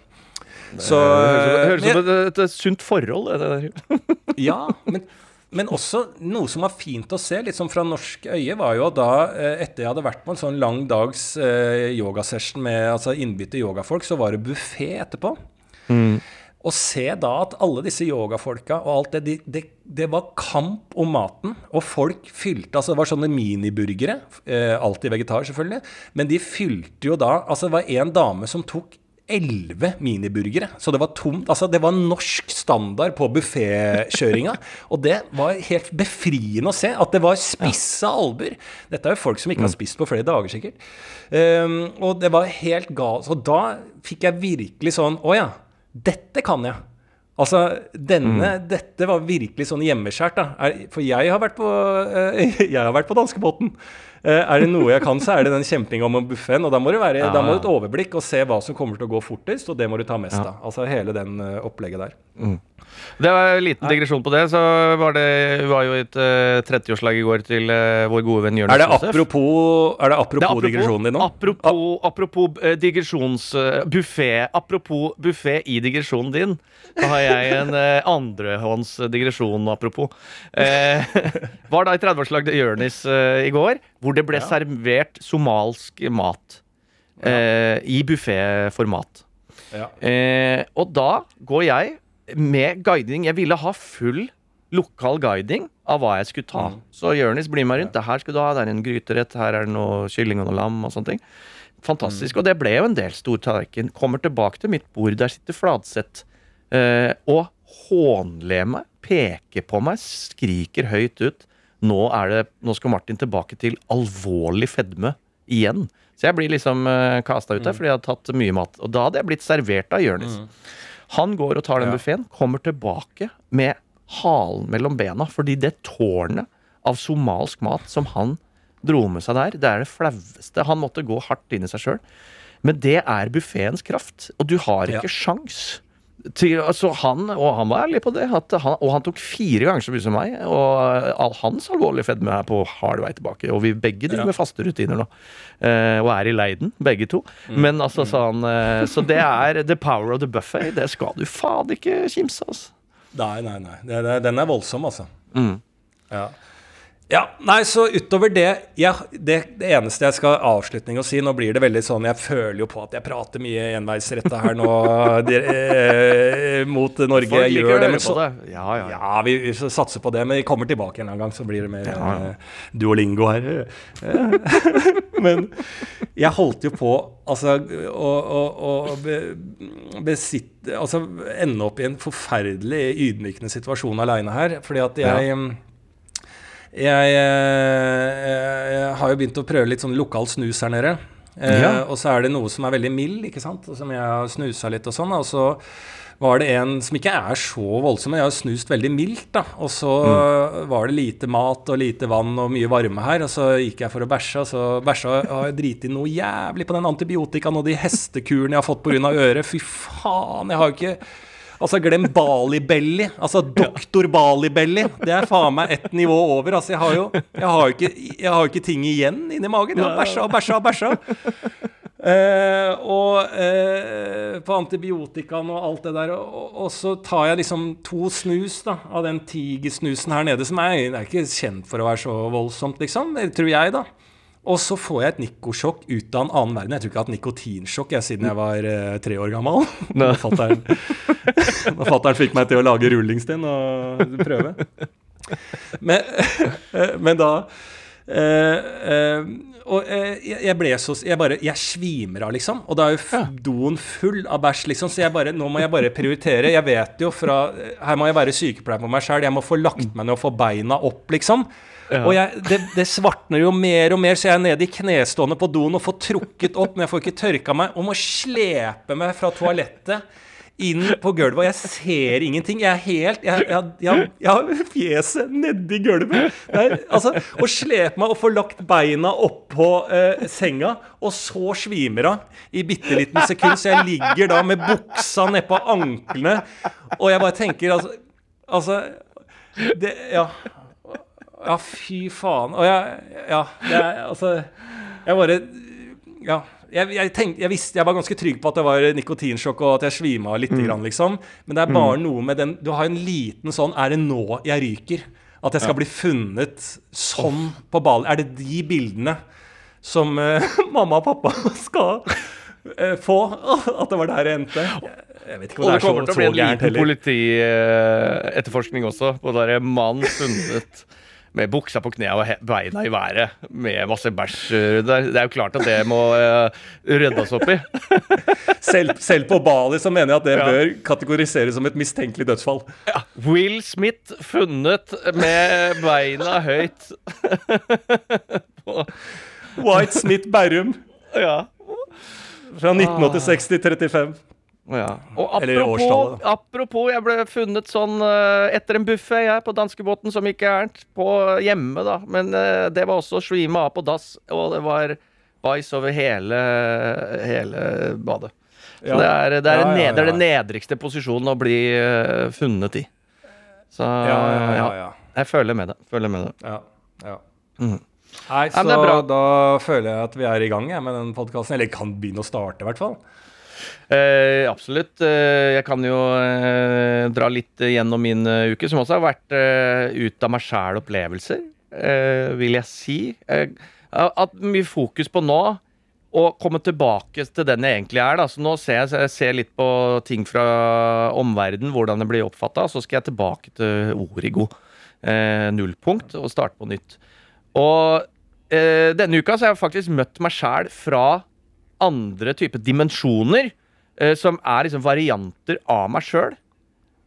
Så Det høres ut som et, et sunt forhold. Det der. ja, men, men også noe som var fint å se, litt sånn fra norsk øye, var jo at da, eh, etter jeg hadde vært på en sånn lang dags eh, yogasession med altså innbytte yogafolk, så var det buffé etterpå. Å se da at alle disse yogafolka og alt det, de, det, det var kamp om maten. Og folk fylte Altså, det var sånne miniburgere. Eh, alltid vegetar, selvfølgelig. Men de fylte jo da Altså, det var en dame som tok elleve miniburgere. Så det var tomt. Altså, det var norsk standard på buffékjøringa. Og det var helt befriende å se. At det var spissa albuer. Dette er jo folk som ikke har spist på flere dager, sikkert. Um, og det var helt galt. Og da fikk jeg virkelig sånn Å ja, dette kan jeg. Altså, denne, Dette var virkelig sånn hjemmeskjært. da. For jeg har vært på, uh, jeg har vært på danskebåten. Eh, er det noe jeg kan, så er det den kjempinga om buffeen. Og da må, du være, Ja, da må du et overblikk og se hva som kommer til å gå fortest, og det må du ta mest av. Altså hele den eh, opplegget der. Det var en liten digresjon på det. Så var det var jo et uh, 30-årslag i går til uh, vår gode venn Jonis Er det Josef. apropos, er det Det apropos, er digresjonen din nå? Apropos, apropos uh, eh, buffé. Apropos buffé i digresjonen din. Da har jeg en andrehånds digresjon apropos. Eh, var da i 30-årslag til Jonis eh, i går, hvor det ble servert somalsk mat. Ja. I bufféformat. Ja. Eh, og da går jeg med guiding. Jeg ville ha full lokal guiding av hva jeg skulle ta. Så Jonis blir med rundt. Det her skal du ha, det er en gryterett, her er det noe kylling og noe lam og sånne ting. Fantastisk. Og det ble jo en del stor tallerken. Kommer tilbake til mitt bord, der sitter Fladseth eh, og hånler meg, peker på meg, skriker høyt ut. Nå, er det, nå skal Martin tilbake til alvorlig fedme igjen. Så jeg blir liksom uh, kasta ut der fordi jeg har tatt mye mat. Og da hadde jeg blitt servert av Jonis. Han går og tar den Ja. buffeen, kommer tilbake med halen mellom bena, fordi det tårnet av somalsk mat som han dro med seg der, det er det flaueste. Han måtte gå hardt inn i seg sjøl. Men det er buffeens kraft, og du har Ja. ikke sjans. Til, altså han, og han var ærlig på det, at han, og han tok fire ganger så mye som meg. Og all hans alvorlige fedme er på hard vei tilbake. Og vi begge driver Ja. med faste rutiner nå. Eh, og er i leiden, begge to. Mm. Men altså sånn eh, Så det er the power of the buffet. Det skal du faen ikke kimse, altså. Nei, nei, nei. Det, det, den er voldsom, altså. Mm. Ja. Ja. Nei, så utover det, ja, det Det eneste jeg skal avslutning å si Nå blir det veldig sånn Jeg føler jo på at jeg prater mye enveisretta her nå de, eh, mot Norge. Folk liker gjør det, men så, det. Ja, ja, ja. vi, vi satser på det, men vi kommer tilbake en gang, så blir det mer Ja, ja. eh, duolingo her. men jeg holdt jo på altså, å, å, å be, besitte Altså ende opp i en forferdelig ydmykende situasjon aleine her. Fordi at jeg jeg, eh, jeg har jo begynt å prøve litt sånn lokal snus her nede. Eh, Ja. Og så er det noe som er veldig mild, ikke sant? og som jeg har snusa litt og sånn. Og så var det en som ikke er så voldsom, men jeg har snust veldig mildt, da. Og så var det lite mat og lite vann og mye varme her, og så gikk jeg for å bæsje, og så bæsja har jeg driti noe jævlig på den antibiotikaen og de hestekurene jeg har fått pga. øret. Fy faen, jeg har jo ikke Altså, glem Bali-belly. Altså doktor Bali-belly. Det er faen meg ett nivå over. Altså, jeg har jo jeg har jo ikke, jeg har ikke ting igjen inni magen. Jeg har bæsja og bæsja og bæsja. Eh, og eh, på antibiotikaen og alt det der. Og, og, så tar jeg liksom to snus da, av den tigersnusen her nede, som er, er ikke kjent for å være så voldsomt, liksom. Tror jeg, da. Og så får jeg et nikosjokk ut av en annen verden. Jeg tror ikke jeg har hatt nikotinsjokk jeg, siden jeg var eh, tre år gammel. Når fatter'n fikk meg til å lage rullingsten og prøve. Men, men da eh, eh, og eh, jeg ble så Jeg bare Jeg svimer av, liksom. Og da er jo doen full av bæsj, liksom. Så jeg bare Nå må jeg bare prioritere. Jeg vet jo fra Her må jeg være sykepleier på meg sjøl. Jeg må få lagt meg ned og få beina opp, liksom. Og jeg, det, det svartner jo mer og mer, så jeg er nede i knestående på doen og får trukket opp, men jeg får ikke tørka meg, og må slepe meg fra toalettet inn på gulvet, og jeg ser ingenting. Jeg er helt Jeg, har fjeset nedi gulvet. Det er, altså, å slepe meg og få lagt beina oppå eh, senga, og så svimer av i bitte liten sekund, så jeg ligger da med buksa nedpå anklene, og jeg bare tenker altså, altså det, Ja. Ja, fy faen. Og jeg Ja, det er altså Jeg bare Ja. Jeg, jeg, tenkte, jeg visste, jeg var ganske trygg på at det var nikotinsjokk og at jeg svima litt. litt, grann, liksom. Men det er bare noe med den Du har en liten sånn Er det nå jeg ryker? At jeg skal bli funnet sånn på ballen? Er det de bildene som uh, mamma og pappa skal uh, få? At det var der jeg endte? Jeg, jeg vet ikke Og om det det er så, kommer til å bli en liten heller. politietterforskning også, på der mann funnet med buksa på knærne og beina i været med masse bæsj der. Det er jo klart at det må uh, ryddes opp i. Selv, selv på Bali så mener jeg at det Ja. bør kategoriseres som et mistenkelig dødsfall. Will Smith funnet med beina høyt. White Smith Berrum Ja. fra 1986 til 35. ja. Og apropos, apropos, jeg ble funnet sånn eh, etter en buffé jeg på danskebåten, som ikke er gærent, på hjemme, da. Men eh, det var også svime av på dass, og det var bæsj over hele, hele badet. Så Ja. det er, det, er Ja, ja, ned, det er den nedrigste posisjonen å bli uh, funnet i. Så Ja, ja, ja. ja. jeg føler med det. Føler med det. ja, ja. Mhm. Nei, så er da føler jeg at vi er i gang jeg, med den podkasten. Eller kan begynne å starte, i hvert fall. Eh, absolutt. Eh, jeg kan jo eh, dra litt gjennom min eh, uke, som også har vært ut av meg sjæl-opplevelser, vil jeg si. Hatt mye fokus på nå å komme tilbake til den jeg egentlig er. Da. Så nå ser jeg, jeg ser litt på ting fra omverdenen, hvordan det blir oppfatta. Så skal jeg tilbake til Origo. Eh, nullpunkt, og starte på nytt. Og eh, denne uka så har jeg faktisk møtt meg sjæl fra andre typer dimensjoner, eh, som er liksom varianter av meg sjøl.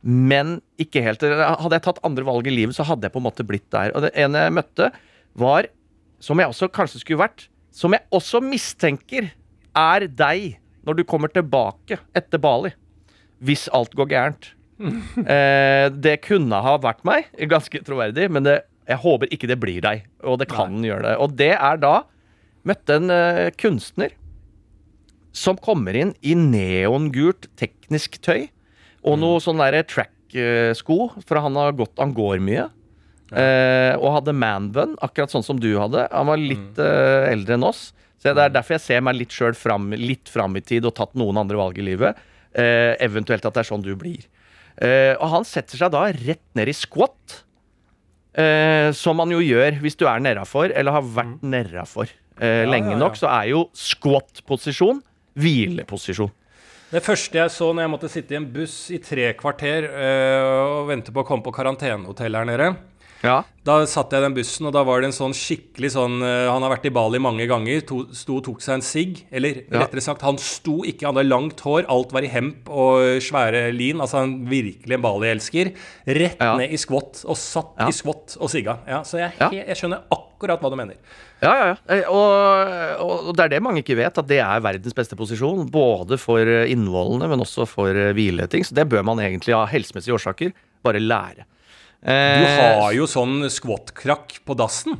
Men ikke helt. Hadde jeg tatt andre valg i livet, så hadde jeg på en måte blitt der. Og det ene jeg møtte, var, som jeg også kanskje skulle vært, som jeg også mistenker er deg når du kommer tilbake etter Bali. Hvis alt går gærent. Eh, det kunne ha vært meg, ganske troverdig, men det, jeg håper ikke det blir deg. Og det kan gjøre det. Og det er da møtte en uh, kunstner som kommer inn i neongult teknisk tøy og noe sånn derre track-sko, for han har gått Han går mye. Eh, og hadde manbun, akkurat sånn som du hadde. Han var litt eh, eldre enn oss. Så Det er derfor jeg ser meg litt sjøl fram, litt fram i tid og tatt noen andre valg i livet. Eh, eventuelt at det er sånn du blir. Eh, og han setter seg da rett ned i squat. Eh, som man jo gjør hvis du er nedafor, eller har vært nedafor eh, Ja, lenge ja, ja. nok, så er jo squat-posisjon hvileposisjon. Det første jeg så når jeg måtte sitte i en buss i tre kvarter øh, og vente på å komme på karantenehotell her nede, Ja. Da satt jeg i den bussen, og da var det en sånn skikkelig sånn eh, Han har vært i Bali mange ganger. To, sto og tok seg en sigg. Eller Ja. rettere sagt, han sto ikke, han hadde langt hår, alt var i hemp og svære lin. Altså han virkelig en Bali-elsker. Rett Ja. ned i skvott, og satt i skvott og sigga. Ja, så jeg, jeg, jeg skjønner akkurat hva du mener. Ja, ja, ja. Eh, Og, og det er det mange ikke vet, at det er verdens beste posisjon. Både for eh, innvollene, men også for eh, hvileting. Så det bør man egentlig av helsemessige årsaker bare lære. Du har jo sånn squat-krakk på dassen.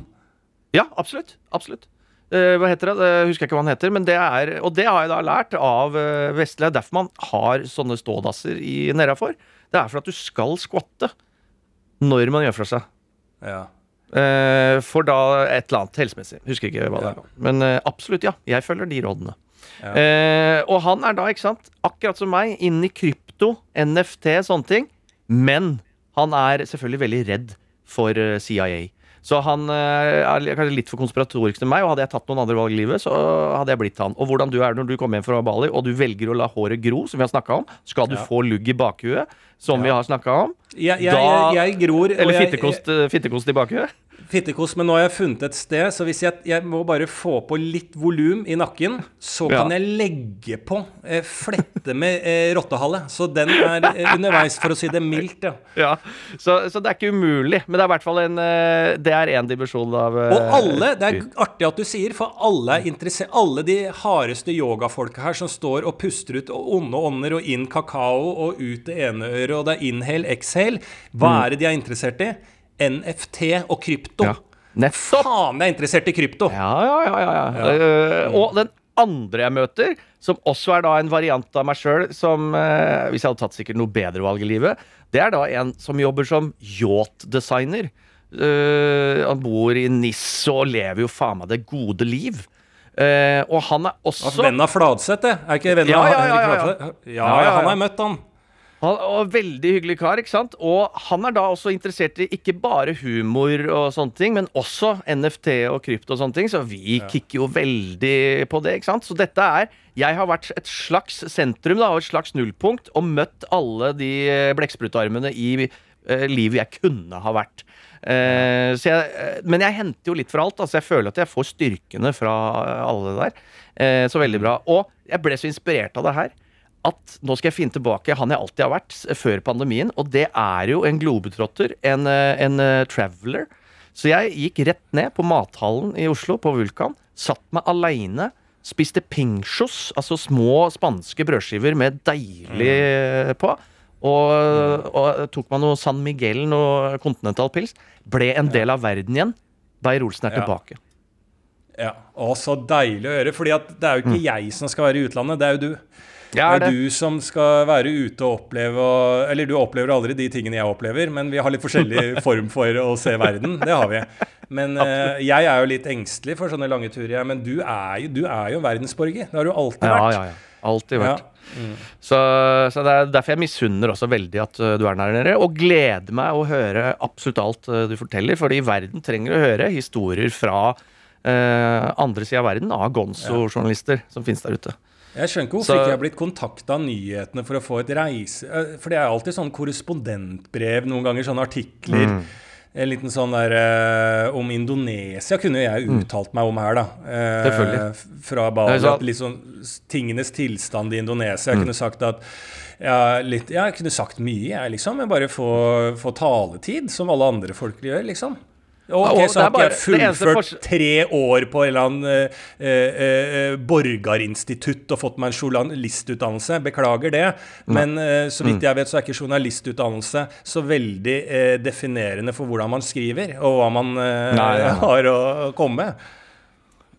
Ja, absolutt. Absolutt. Eh, hva heter det? Jeg husker jeg ikke hva han heter. Men det er, og det har jeg da lært av er derfor man har sånne stådasser i nedafor. Det er for at du skal skvatte når man gjør fra seg. Ja. Eh, for da et eller annet helsemessig. Husker ikke hva det er. Men eh, absolutt, ja. Jeg følger de rådene. Ja. Eh, og han er da, ikke sant, akkurat som meg, inn i krypto, NFT, sånne ting. Men han er selvfølgelig veldig redd for eh, CIA. Så han eh, er kanskje litt for konspiratorisk til meg, og hadde jeg tatt noen andre valg i livet, så hadde jeg blitt han. Og hvordan du er når du kommer hjem fra Bali, og du velger å la håret gro, som vi har snakka om, skal du Ja. få lugg i bakhuet, som vi har snakka om. Ja, jeg, Da- jeg, jeg gror Eller fittekost, eh, fittekost i bakhuet. Fittekost, men nå har jeg funnet et sted, så hvis jeg, jeg må bare få på litt volum i nakken, så Ja. kan jeg legge på eh, flette med eh, rottehale. Så den er eh, underveis, for å si det mildt, ja. Ja, så, så det er ikke umulig, men det er i hvert fall en eh, Det er én dimensjon av eh, Og alle, det er artig at du sier, for alle er interessert Alle de hardeste yogafolka her som står og puster ut og onde ånder og inn kakao og ut det ene øret, og det er inhale, exhale. Hva er det de er interessert i? NFT og krypto. Ja. Nettopp! Faen, jeg er interessert i krypto! Ja, ja, ja. ja, ja. Uh, og den andre jeg møter, som også er da en variant av meg sjøl, som uh, hvis jeg hadde tatt sikkert noe bedre valg i livet, det er da en som jobber som yacht-designer. Eh, han bor i NIS og lever jo faen meg det gode liv. Og han er også Venn av Fladseth, det. Er ikke venn av Ja, ja, ja, ja. han har jeg møtt, han. Han og Veldig hyggelig kar, ikke sant? Og han er da også interessert i ikke bare humor og sånne ting, men også NFT og krypto og sånne ting, så vi kikker jo veldig på det, ikke sant? Så dette er Jeg har vært et slags sentrum da, og et slags nullpunkt, og møtt alle de eh, blekksprutarmene i eh, livet jeg kunne ha vært. Eh, så jeg, eh, men jeg henter jo litt fra alt. Altså jeg føler at jeg får styrkene fra eh, alle det der. Eh, så veldig bra. Og jeg ble så inspirert av det her at nå skal jeg finne tilbake han jeg alltid har vært før pandemien. Og det er jo en globetrotter, en, eh, en eh, traveler. Så jeg gikk rett ned på mathallen i Oslo, på Vulkan. Satt meg aleine. Spiste pinchos, altså små spanske brødskiver med deilig eh, på. Og, og tok meg noe San Miguel, noe Continental Pils. Ble en del av verden igjen. Beyer Olsen er Ja. tilbake. Ja. Å, så deilig å høre. Fordi det er jo ikke jeg som skal være i utlandet, det er jo du. Mm. Det er du som skal være ute og oppleve Eller du opplever aldri de tingene jeg opplever, men vi har litt forskjellig form for å se verden. Det har vi. Men uh, jeg er jo litt engstelig for sånne lange turer, jeg. Men du er jo, du er jo verdensborger. Det har du alltid vært. ja, ja. Alltid vært. Ja. Så, så det er derfor jeg misunner også veldig at uh, du er der nede, og gleder meg å høre absolutt alt uh, du forteller, fordi verden trenger å høre historier fra uh, andre sida av verden av Gonzo-journalister som finnes der ute. Jeg skjønner ikke hvorfor Så- ikke jeg har blitt kontakta av nyhetene for å få et reise... For det er alltid sånn korrespondentbrev, noen ganger sånne artikler. Mm. En liten sånn der uh, om Indonesia kunne jeg uttalt meg om her, da. Uh, Selvfølgelig. Fra Bali. Så... er s- tingenes tilstand i Indonesia. Mm. Jeg kunne sagt at ja, litt, ja, jeg kunne sagt mye, jeg, liksom. Men bare få, få taletid, som alle andre folk gjør, liksom. Ok, så har ikke jeg fullført tre år på en eller annen eh, eh, eh, borgarinstitutt og fått meg en journalistutdannelse. Beklager det. Men så Mm. vidt jeg vet, så er ikke journalistutdannelse så veldig definerende for hvordan man skriver, og hva man har å komme med.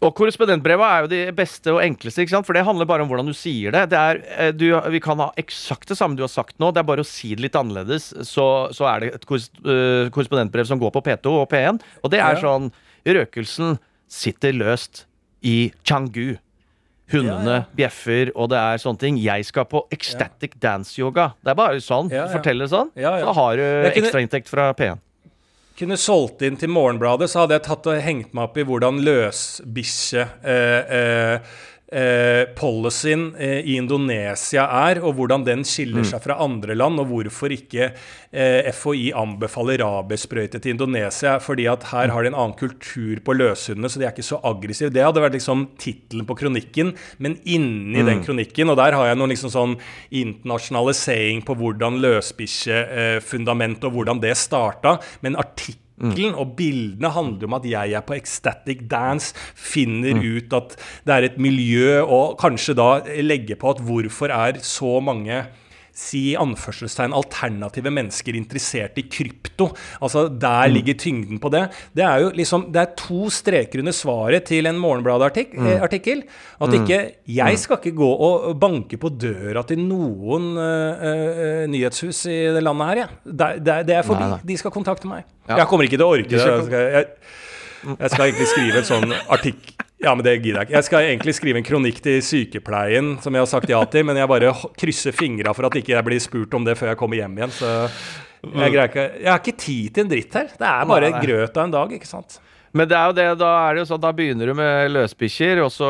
Og korrespondentbreva er jo de beste og enkleste, for det handler bare om hvordan du sier det. det er, eh, du, vi kan ha eksakt det samme du har sagt nå, det er bare å si det litt annerledes, så, så er det et eh, korrespondentbrev som går på P2 og P1. Og det er Ja. sånn Røkelsen sitter løst i Changu. Hundene Ja, bjeffer, og det er sånne ting. Jeg skal på ecstatic dance-yoga. Det er bare sånn. Ja, ja. Fortell det sånn. Ja, ja. Så har du ekstrainntekt fra P1. Kunne solgt inn til Morgenbladet, så hadde jeg tatt og hengt meg opp i hvordan løsbikkje eh, eh, eh, policyen eh, i Indonesia er, og hvordan den skiller seg fra andre land, og hvorfor ikke eh, FHI anbefaler rabiesprøyte til Indonesia. Fordi at her har de en annen kultur på løshundene, så de er ikke så aggressive. Det hadde vært liksom tittelen på kronikken, men inni den kronikken, og der har jeg noen liksom sånn internasjonale saying på hvordan løsbikkjefundament og hvordan det starta, men artikkelen og bildene handler om at jeg er på ecstatic dance, finner ut at det er et miljø, og kanskje da legge på at hvorfor er så mange si anførselstegn alternative mennesker interessert i krypto. Altså Der ligger tyngden på det. Det er jo liksom, det er to streker under svaret til en Morgenbladet-artikkel. At ikke Jeg skal ikke gå og banke på døra til noen uh, uh, nyhetshus i det landet her, jeg. Det, det, det er forbi. Nei, nei. De skal kontakte meg. Ja. Jeg kommer ikke til å orke det. Jeg skal, jeg, jeg skal egentlig skrive en sånn artikkel ja, men det gidder jeg ikke. Jeg skal egentlig skrive en kronikk til sykepleien, som jeg har sagt ja til, men jeg bare krysser fingra for at ikke jeg blir spurt om det før jeg kommer hjem igjen. Så jeg ikke Jeg har ikke tid til en dritt her. Det er bare Nei, grøt av en dag, ikke sant. Men det er jo det, da er det jo sånn, da begynner du med løsbikkjer, og så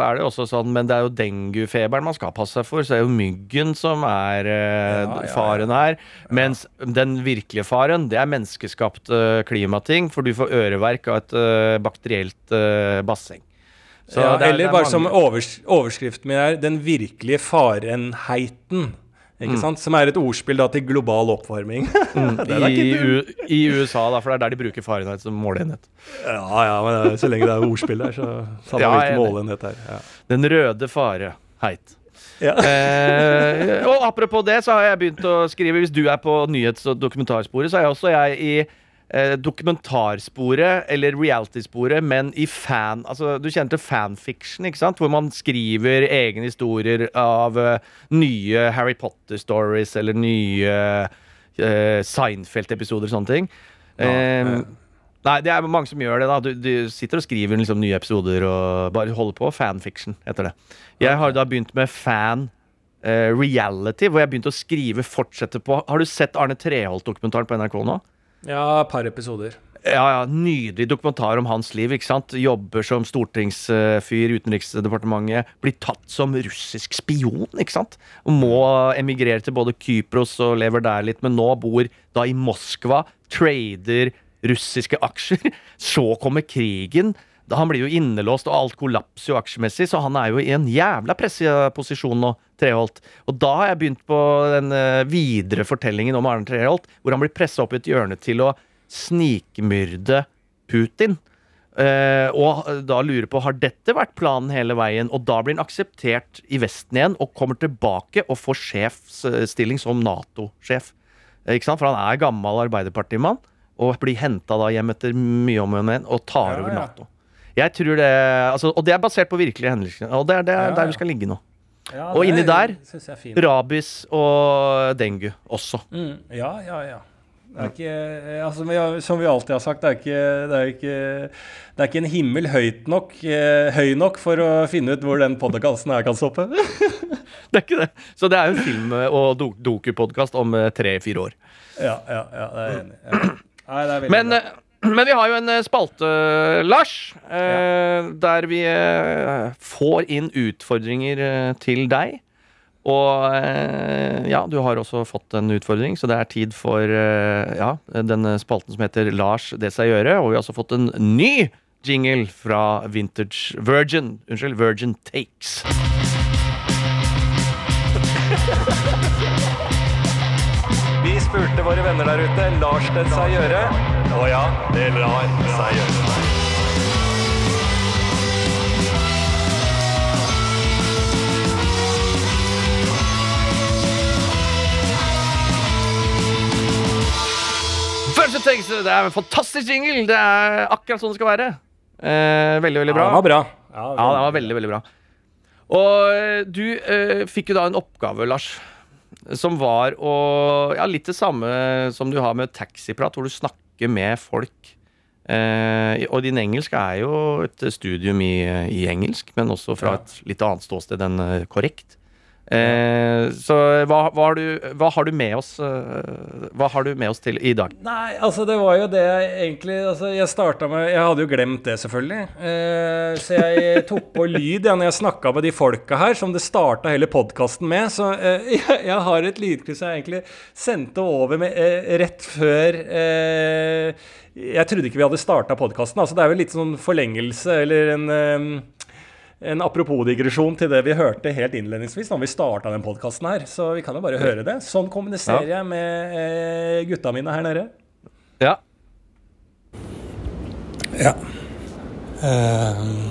er det jo også sånn Men det er jo denguefeberen man skal passe seg for, så det er jo myggen som er eh, Ja, ja, faren her. Mens den virkelige faren, det er menneskeskapt eh, klimating, for du får øreverk av et eh, bakterielt eh, basseng. Så ja, det er- det eller er bare mange- som overs overskriften min er 'Den virkelige farenheiten'. Ikke sant? Som er et ordspill da til global oppvarming. Er I, I USA, da, for det er der de bruker Fahrenheit som måleenhet. Ja, ja, men det er- så lenge det er ordspill der, så samme Ja, hvilken måleenhet det er. Ja. Den røde fareheit. Ja. Eh, og apropos det, så har jeg begynt å skrive Hvis du er på nyhets- og dokumentarsporet, så er jeg også jeg i eh, dokumentarsporet, eller reality-sporet, men i fan... Altså, du kjenner til fanfiction, ikke sant? Hvor man skriver egne historier av eh, nye Harry Potter-stories eller nye eh, Seinfeld-episoder og sånne ting. Eh, Nei, det er mange som gjør det. da Du, du sitter og skriver liksom nye episoder og bare holder på. Fanfiction heter det. Jeg har da begynt med fan eh, reality, hvor jeg begynte å skrive fortsette på Har du sett Arne Treholt-dokumentaren på NRK nå? Ja, et par episoder. Ja, ja, Nydelig dokumentar om hans liv. ikke sant? Jobber som stortingsfyr i Utenriksdepartementet. Blir tatt som russisk spion, ikke sant? Må emigrere til både Kypros og lever der litt, men nå bor da i Moskva. Trader russiske aksjer. Så kommer krigen. Han blir jo innelåst, og alt kollapser jo aksjemessig, så han er jo i en jævla presseposisjon nå, Treholt. Og da har jeg begynt på den eh, videre fortellingen om Arne Treholt, hvor han blir pressa opp i et hjørne til å snikmyrde Putin. Uh, og da lurer på har dette vært planen hele veien, og da blir han akseptert i Vesten igjen og kommer tilbake og får sjefsstilling som Nato-sjef. Uh, Ikke sant? For han er gammel Arbeiderpartimann og blir henta hjem etter mye om og men og tar Ja, over ja. Jeg tror det, altså, Og det er basert på virkelige hendelser. Og det er, det er Ja, der vi skal ligge nå. Ja, Og inni der- er. Rabis og dengue også. Mm, ja, ja, ja. Det er ikke, eh, altså, som vi alltid har sagt, det er ikke, det er ikke, det er ikke en himmel høyt nok, eh, høy nok for å finne ut hvor den podkasten her kan stoppe. Det er ikke det. Så det er jo en film- og do dokupodkast om eh, tre-fire år. ja, ja, ja, det er jeg enig i. Er Men, bra. Eh, men vi har jo en eh, spalte, Lars, eh, der vi eh, får inn utfordringer eh, til deg. Og eh, ja, du har også fått en utfordring, så det er tid for eh, ja, denne spalten som heter Lars det seg gjøre. Og vi har også fått en ny jingle fra Vintage Virgin. Unnskyld, Virgin Takes. Spurte våre venner der ute. Lars det seg gjøre? Å ja, det lar seg gjøre. Virgin Takes, det er en fantastisk jingle! Det er akkurat sånn det skal være. Eh, veldig, veldig bra. Ja, det var bra. Ja, det var veldig, veldig bra. Og eh, du eh, fikk jo da en oppgave, Lars, som var å Ja, litt det samme som du har med taxiprat, hvor du snakker med folk. Eh, og din engelsk er jo et studium i, i engelsk, men også fra et litt annet ståsted enn eh, korrekt. Eh, så hva, hva, har du, hva har du med oss eh, Hva har du med oss til i dag? Nei, altså det var jo det jeg egentlig altså Jeg starta med Jeg hadde jo glemt det, selvfølgelig. Eh, så jeg tok på lyd ja, når jeg snakka med de folka her, som det starta hele podkasten med. Så eh, jeg, jeg, har et lydklipp jeg egentlig sendte over med eh, rett før eh, Jeg trodde ikke vi hadde starta podkasten. Altså det er jo litt sånn forlengelse eller en en apropos-digresjon til det vi hørte helt innledningsvis da vi starta den podkasten her. Så vi kan jo bare høre det. Sånn kommuniserer jeg med eh, gutta mine her nede. Ja. Ja. Um,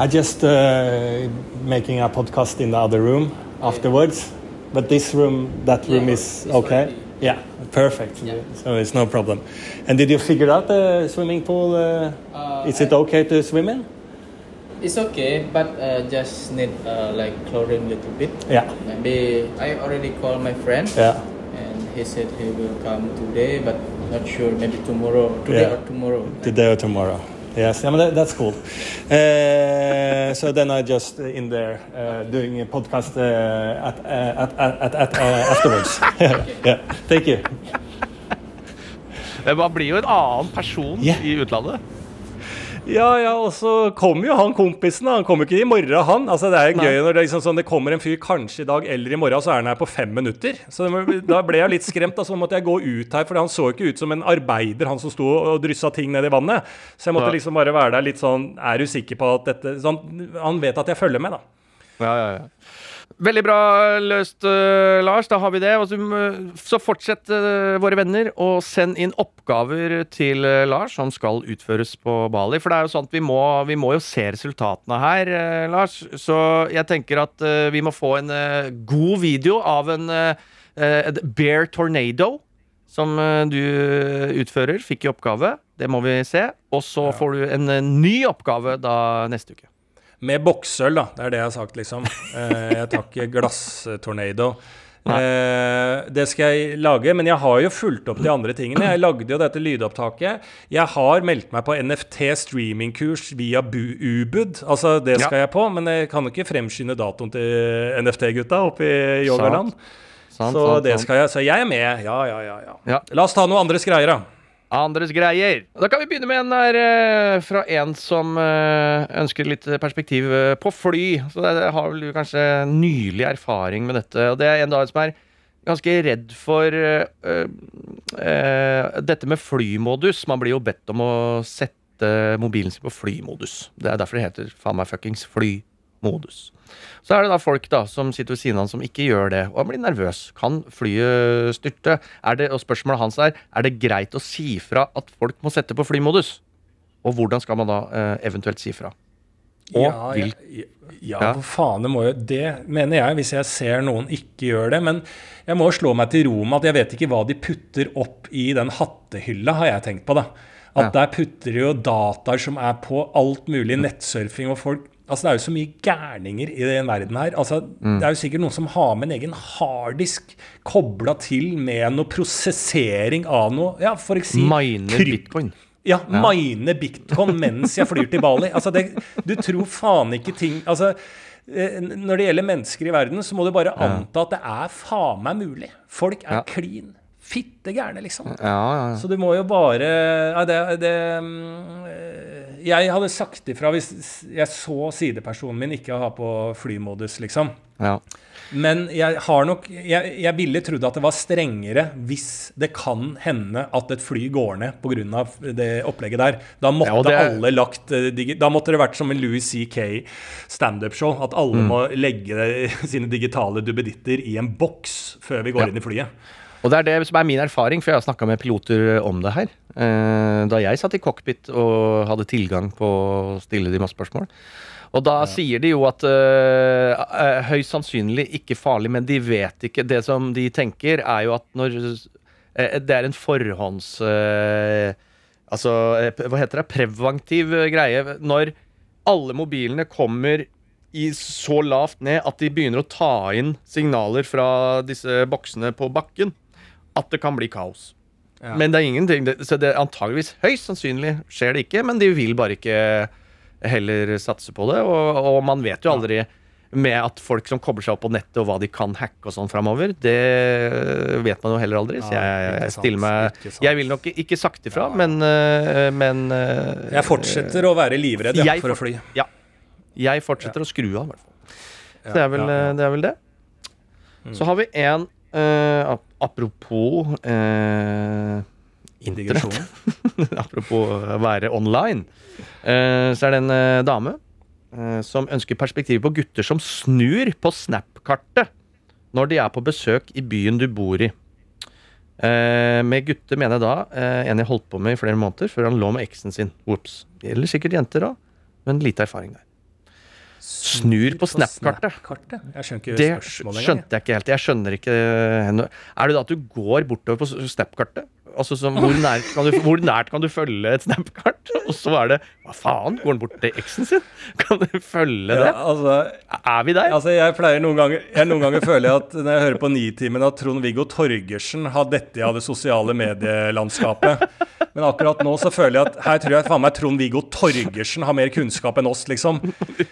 I just uh, making a podcast in the other room afterwards, but this room, that room Yeah, is okay. Yeah, perfect. Yeah. So it's no problem. And did you figure out the swimming pool? Uh, Uh, is it okay to swim in? It's okay, but uh, just need uh, like chlorine little bit. Yeah. Maybe I already called my friend. Yeah. And he said he will come today, but not sure. Maybe tomorrow. Today Yeah. or tomorrow. Today or tomorrow. Yes, yeah, but that, that's cool. Uh, so then I just uh, in there uh, doing a podcast uh, at, uh, at, at, at, uh, afterwards. yeah, thank you. Men Man blir jo en annen person Ja. i utlandet. Ja, ja, og så kommer jo han kompisen. Han kommer jo ikke i morgen, han. Altså, Det er jo Nei. gøy når det, liksom, sånn, det kommer en fyr kanskje i dag eller i morgen, så er han her på fem minutter. Så Da ble jeg litt skremt. da, Så måtte jeg gå ut her, for han så ikke ut som en arbeider, han som sto og dryssa ting ned i vannet. Så jeg måtte Ja. liksom bare være der litt sånn Er du sikker på at dette sånn, Han vet at jeg følger med, da. Ja, ja, ja. Veldig bra løst, uh, Lars. Da har vi det. Så, mm, så fortsett, uh, våre venner, å sende inn oppgaver til uh, Lars som skal utføres på Bali. For det er jo sånn at vi må, vi må jo se resultatene her, Lars. Så jeg tenker at vi må få en god video av en bear tornado. Som du utfører, fikk i oppgave. Det må vi se. Og så får du en ny oppgave da neste uke. Med boksøl, da. Det er det jeg har sagt, liksom. Eh, jeg tar ikke glasstornado. Eh, det skal jeg lage, men jeg har jo fulgt opp de andre tingene. Jeg lagde jo dette lydopptaket. Jeg har meldt meg på NFT streamingkurs via Bu Ubud. Altså, det skal jeg på, men jeg kan ikke fremskynde datoen til NFT-gutta oppe i Yogaland. Sant, Så sant, det sant. skal jeg. Så jeg er med. Ja, ja, ja. ja. Ja. La oss ta noe andres greier, da. Andres greier. Da kan vi begynne med en der eh, fra en som eh, ønsker litt perspektiv eh, på fly. Så det, har vel kanskje nylig erfaring med dette. Og det er en dag som er ganske redd for uh, uh, dette med flymodus. Man blir jo bedt om å sette mobilen sin på flymodus. Det er derfor det heter faen meg fuckings flymodus. Så er det da folk da som sitter ved siden av han som ikke gjør det, og han blir nervøs. Kan flyet styrte? Er det, og spørsmålet hans er er det greit å si fra at folk må sette på flymodus. Og hvordan skal man da eh, eventuelt si fra? Og ja, vil ja, ja, Ja. faen, det må jo Det mener jeg, hvis jeg ser noen ikke gjør det. Men jeg må slå meg til ro med at jeg vet ikke hva de putter opp i den hattehylla, har jeg tenkt på, da. At Ja. der putter de jo dataer som er på alt mulig nettsurfing og folk Altså Det er jo så mye gærninger i den verden her. Altså Det er jo sikkert noen som har med en egen harddisk kobla til med noe prosessering av noe Ja, for eksempel Mine bitcoin. ja, mine bitcoin mens jeg flyr til Bali. Altså det, du tror faen ikke ting Altså, eh, når det gjelder mennesker i verden, så må du bare anta at det er faen meg mulig. Folk er Ja. Fitte gærne, liksom. Ja, ja, ja. Så du må jo bare det, det mm, Jeg hadde sagt ifra hvis jeg så sidepersonen min ikke ha på flymodus, liksom. ja. Men jeg har nok Jeg, jeg ville trodd at det var strengere hvis det kan hende at et fly går ned pga. det opplegget der. Da måtte det- alle lagt eh, Da måtte det vært som en Louis C.K. standup-show. At alle Mm. må legge sine digitale duppeditter i en boks før vi går inn i flyet. Og det er det som er min erfaring, for jeg har snakka med piloter om det her. Eh, da jeg satt i cockpit og hadde tilgang på å stille de masse spørsmål. Og da sier de jo at eh, høyst sannsynlig ikke farlig, men de vet ikke. Det som de tenker, er jo at når Det er en forhånds... Uh, altså, hva heter det? Preventiv greie. Når alle mobilene kommer i så lavt ned at de begynner å ta inn signaler fra disse boksene på bakken, at det kan bli kaos. Ja. Men det er ingenting Så det er antageligvis høyst sannsynlig skjer det ikke, men de vil bare ikke heller satse på det. Og, og man vet jo aldri med at folk som kobler seg opp på nettet, og hva de kan hacke og sånn framover, det vet man jo heller aldri. Så jeg, jeg stiller meg. Jeg vil nok ikke sagt ifra, men, øh, men øh, Jeg fortsetter å være livredd ja, for å fly. Ja. Jeg fortsetter å skru av, i hvert fall. Så det er vel, det, er vel det. Så har vi en ap- Apropos eh, internett. Apropos å være online, eh, så er det en eh, dame eh, som ønsker perspektiv på gutter som snur på Snap-kartet når de er på besøk i byen du bor i. Eh, med gutter mener jeg da eh, en jeg holdt på med i flere måneder før han lå med eksen sin. Ops. Gjelder sikkert jenter òg, men lite erfaring der. Snur på Snap-kartet. Snap-kartet? Jeg skjønner ikke Det skjønte jeg ikke helt. Jeg skjønner ikke. Er det da at du går bortover på Snap-kartet? Altså som, hvor, nært kan du, hvor nært kan du følge et Snap-kart? Og så er det Hva faen? Går han bort til eksen sin? Kan du følge Ja, det? altså, Er vi der? altså, jeg pleier noen ganger jeg Noen ganger føler jeg at når jeg hører på Nitimen, at Trond-Viggo Torgersen har dette av det sosiale medielandskapet. Men akkurat nå så føler jeg at her tror jeg faen meg Trond-Viggo Torgersen har mer kunnskap enn oss, liksom.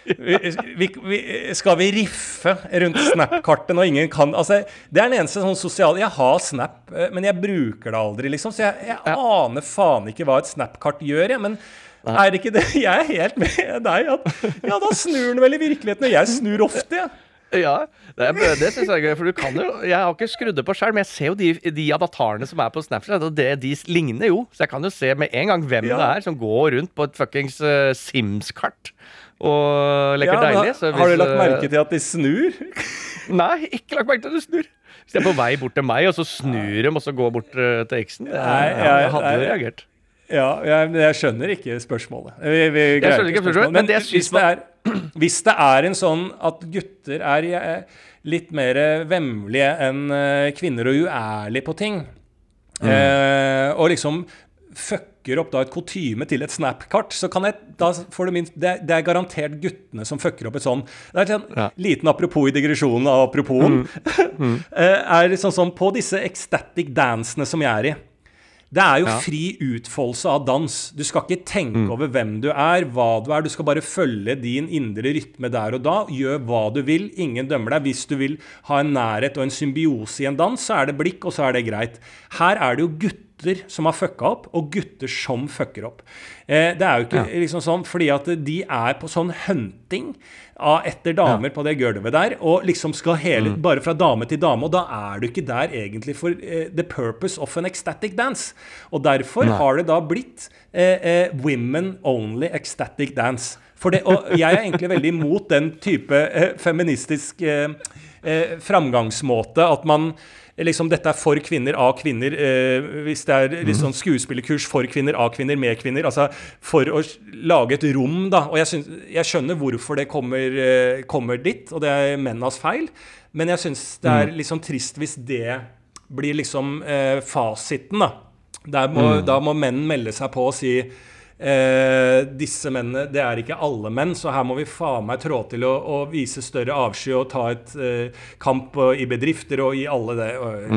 Vi, vi, skal vi riffe rundt Snap-kartet når ingen kan Altså, det er den eneste sånn sosiale Jeg har Snap, eh, men jeg bruker det aldri, liksom. Så jeg, jeg aner faen ikke hva et Snap-kart gjør, jeg. Men er det ikke det? Jeg er helt med deg. At, ja, da snur den vel i virkeligheten. Og jeg snur ofte, jeg. Ja, det, det synes jeg er gøy. For du kan jo Jeg har ikke skrudd det på sjøl, men jeg ser jo de, de avatarene som er på Snapchat, og det, de ligner jo. Så jeg kan jo se med en gang hvem Ja. det er som går rundt på et fuckings uh, Sims-kart og leker Ja, deilig. Så har, har du lagt eh, merke til at de snur? Nei, ikke lagt merke til at de snur. Hvis de er på vei bort til meg, og så snur de, og så går bort eh, til eksen. Det, Nei, jeg- jeg hadde reagert. Ja, jeg, men jeg skjønner ikke spørsmålet. Vi, vi Jeg skjønner ikke spørsmålet, men det hvis, det er, hvis det er en sånn at gutter er eh, litt mer vemmelige enn eh, kvinner og uærlige på ting, Mm. eh, og liksom fucker opp da et kutyme til et Snap-kart, så kan jeg da får du minst, det, det er garantert guttene som fucker opp et sånn Det er en Ja. liten apropos i digresjonen av aproposen. eh, er sånn som på disse ecstatic dansene som jeg er i. Det er jo Ja. fri utfoldelse av dans. Du skal ikke tenke over hvem du er, hva du er. Du skal bare følge din indre rytme der og da. Gjør hva du vil. Ingen dømmer deg. Hvis du vil ha en nærhet og en symbiose i en dans, så er det blikk, og så er det greit. Her er det jo gutter som har fucka opp, og gutter som fucker opp. Eh, det er jo ikke liksom sånn fordi at de er på sånn hunting av etter damer på det gulvet der, og liksom skal hele bare fra dame til dame, og da er du ikke der egentlig for eh, the purpose of an ecstatic dance. Og derfor har det da blitt eh, eh, women only ecstatic dance. For det, og jeg er egentlig veldig imot den type eh, feministisk eh, framgangsmåte at man Liksom, dette er for kvinner, av kvinner. Eh, hvis det er litt sånn skuespillerkurs for kvinner, av kvinner, med kvinner. Altså for å lage et rom, da. Og jeg, synes, jeg skjønner hvorfor det kommer, eh, kommer dit, og det er mennas feil. Men jeg syns det er litt sånn trist hvis det blir liksom eh, fasiten, da. Der må, Da må menn melde seg på og si Eh, disse mennene, Det er ikke alle menn, så her må vi faen meg trå til å, å vise større avsky og ta et eh, kamp eh, i bedrifter og i alle det. Og,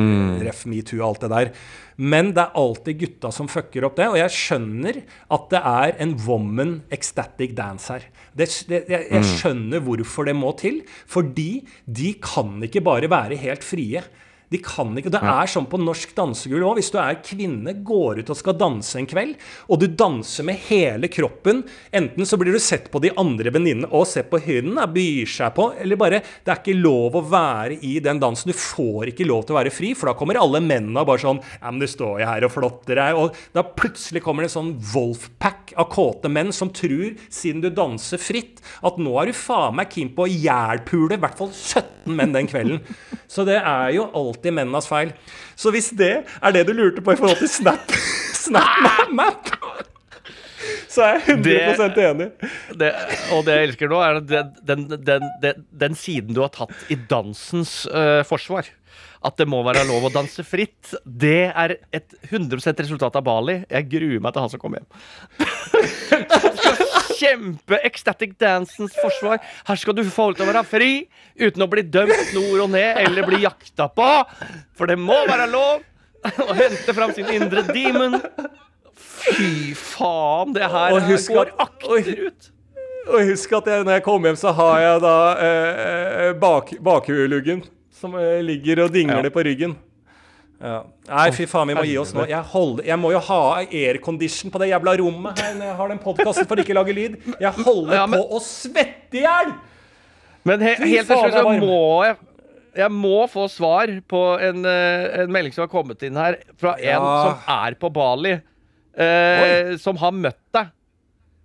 Ref metoo og alt det der. Men det er alltid gutta som fucker opp det, og jeg skjønner at det er en woman ecstatic dance her. Det, det, jeg, jeg skjønner hvorfor det må til, fordi de kan ikke bare være helt frie. De kan ikke, Det er sånn på norsk dansegulv òg. Hvis du er kvinne, går ut og skal danse en kveld, og du danser med hele kroppen Enten så blir du sett på de andre venninnene og se på da, byr seg på, eller bare Det er ikke lov å være i den dansen. Du får ikke lov til å være fri, for da kommer alle mennene bare sånn Ja, men du står jo her og flotter deg. Og da plutselig kommer det en sånn wolfpack av kåte menn som tror, siden du danser fritt, at nå er du faen meg keen på å jælpule i hvert fall 17 menn den kvelden. Så det er jo alltid mennenes feil. Så hvis det er det du lurte på i forhold til Snap, snap Map, så er jeg 100% enig. Det, og det jeg elsker nå, er den, den, den, den, den siden du har tatt i dansens uh, forsvar. At det må være lov å danse fritt. Det er et 100% resultat av Bali. Jeg gruer meg til han som kommer hjem. Kjempe ecstatic dansens forsvar. Her skal du få lov til å være fri uten å bli dømt nord og ned eller bli jakta på. For det må være lov å hente fram sin indre demon. Fy faen, det her husk går akterut. Og husk at jeg, når jeg kommer hjem, så har jeg da eh, bak, bakhuluggen som eh, ligger og dingler Ja. på ryggen. Ja. Nei, fy faen, vi må gi oss nå. Jeg, holder, jeg må jo ha aircondition på det jævla rommet her når jeg har den podkasten for ikke å lage lyd. Jeg holder Ja, men- på å svette i hjel! Men he Fy helt til slutt så må jeg jeg må få svar på en, eh, en melding som har kommet inn her fra en Ja. som er på Bali. eh, som har møtt deg.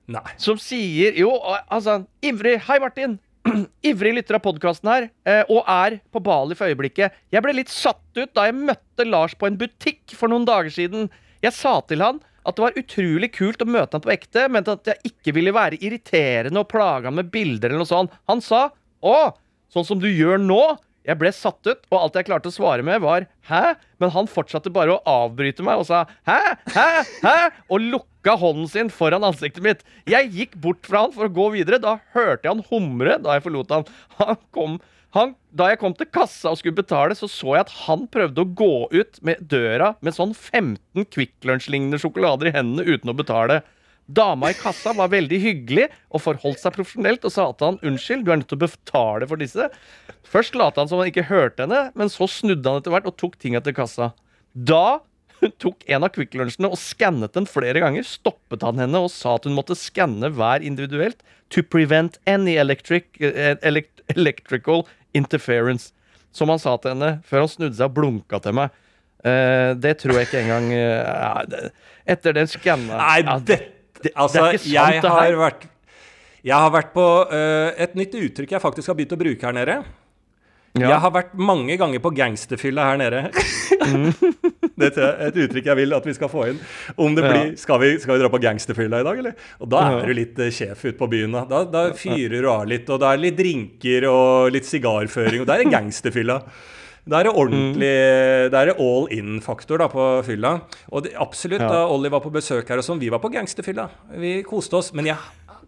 Nei. Som sier Jo, altså Ivrig Hei, Martin. Ivrig lytter av podkasten her, eh, og er på Bali for øyeblikket. Jeg ble litt satt ut da jeg møtte Lars på en butikk for noen dager siden. Jeg sa til han at det var utrolig kult å møte han på ekte, men at jeg ikke ville være irriterende og plage han med bilder eller noe sånt. Han sa 'Å, sånn som du gjør nå'. Jeg ble satt ut, og alt jeg klarte å svare med, var 'hæ?' Men han fortsatte bare å avbryte meg og sa 'hæ? Hæ? Hæ?' og lukka hånden sin foran ansiktet mitt. Jeg gikk bort fra han for å gå videre. Da hørte jeg han humre da jeg forlot han. Han kom han, da jeg kom til kassa og skulle betale, så så jeg at han prøvde å gå ut med døra med sånn 15 Kvikk Lunsj-lignende sjokolader i hendene uten å betale. Dama i kassa var veldig hyggelig og forholdt seg profesjonelt og sa til han unnskyld, du er nødt til å betale for disse. Først lot han som han ikke hørte henne, men så snudde han etter hvert og tok tinga til kassa. Da hun tok en av Kvikk Lunsjene og skannet den flere ganger, stoppet han henne og sa at hun måtte skanne hver individuelt to prevent any electric, eh, elect, electrical interference. Som han sa til henne før han snudde seg og blunka til meg. Uh, det tror jeg ikke engang uh, Etter den skanna Nei, ja, det, det er Altså, ikke sant, jeg det har vært Jeg har vært på uh, et nytt uttrykk jeg faktisk har begynt å bruke her nede. ja. Jeg har vært mange ganger på gangsterfylla her nede. det er et uttrykk jeg vil at vi skal få inn. Om det Ja. skal, vi, skal vi dra på gangsterfylla i dag, eller? Og da er du litt eh, sjef ute på byen. Da, da fyrer du av litt, og da er det litt drinker og litt sigarføring, og da er det gangsterfylla. Da er det ordentlig er det all in-faktor da på fylla. Og det, absolutt, Ja. da Ollie var på besøk her og sånn, vi var på gangsterfylla. Vi koste oss. Men jeg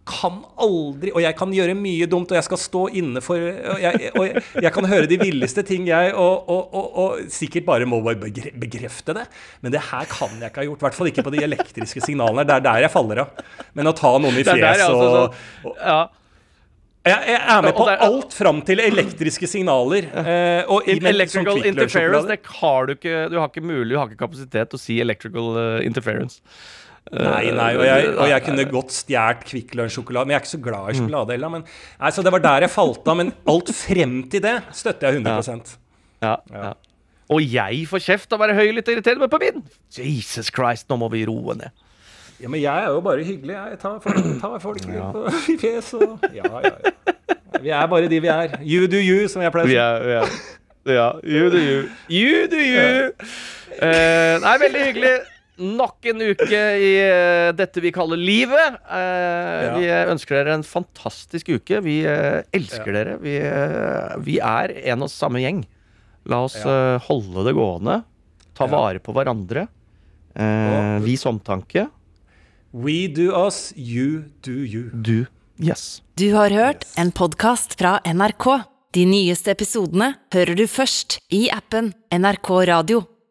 kan aldri Og jeg kan gjøre mye dumt, og jeg skal stå inne for Og jeg, og jeg, jeg kan høre de villeste ting, jeg, og, og, og, sikkert bare må bare begrefte bekrefte det. Men det her kan jeg ikke ha gjort. I hvert fall ikke på de elektriske signalene. Det er der jeg faller av. Men å ta noen i fjeset er fjes og, og ja. Jeg, jeg er med på det er- alt fram til elektriske signaler. Eh, og In- Electrical interference, det har du ikke. Du har ikke mulig, du har ikke kapasitet til å si electrical eh, interference. Nei, nei, og jeg, og jeg kunne godt stjålet Kvikk Lunsj-sjokolade. Men jeg er ikke så glad i sjokolade heller. Men, nei, så det var der jeg falt av. Men alt frem til det støtter jeg 100 Ja, ja. Og jeg får kjeft av å være høylytt og irriterende på min! Jesus Christ, nå må vi roe ned. Ja, Men jeg er jo bare hyggelig. Jeg tar folk, tar folk ja. på i fjes og Ja, ja, ja. Vi er bare de vi er. You do you, som jeg pleier å si. vi. Ja, you do you. You do you. Uh, nei, veldig hyggelig. Nok en uke i uh, dette vi kaller livet. Eh, Vi eh, ønsker dere en fantastisk uke. Vi elsker dere. Vi, vi er en og samme gjeng. La oss holde det gående. Ta Ja. vare på hverandre. Vis omtanke. We do us, you do you. Du Yes. Du har hørt en podkast fra NRK. De nyeste episodene hører du først i appen NRK Radio.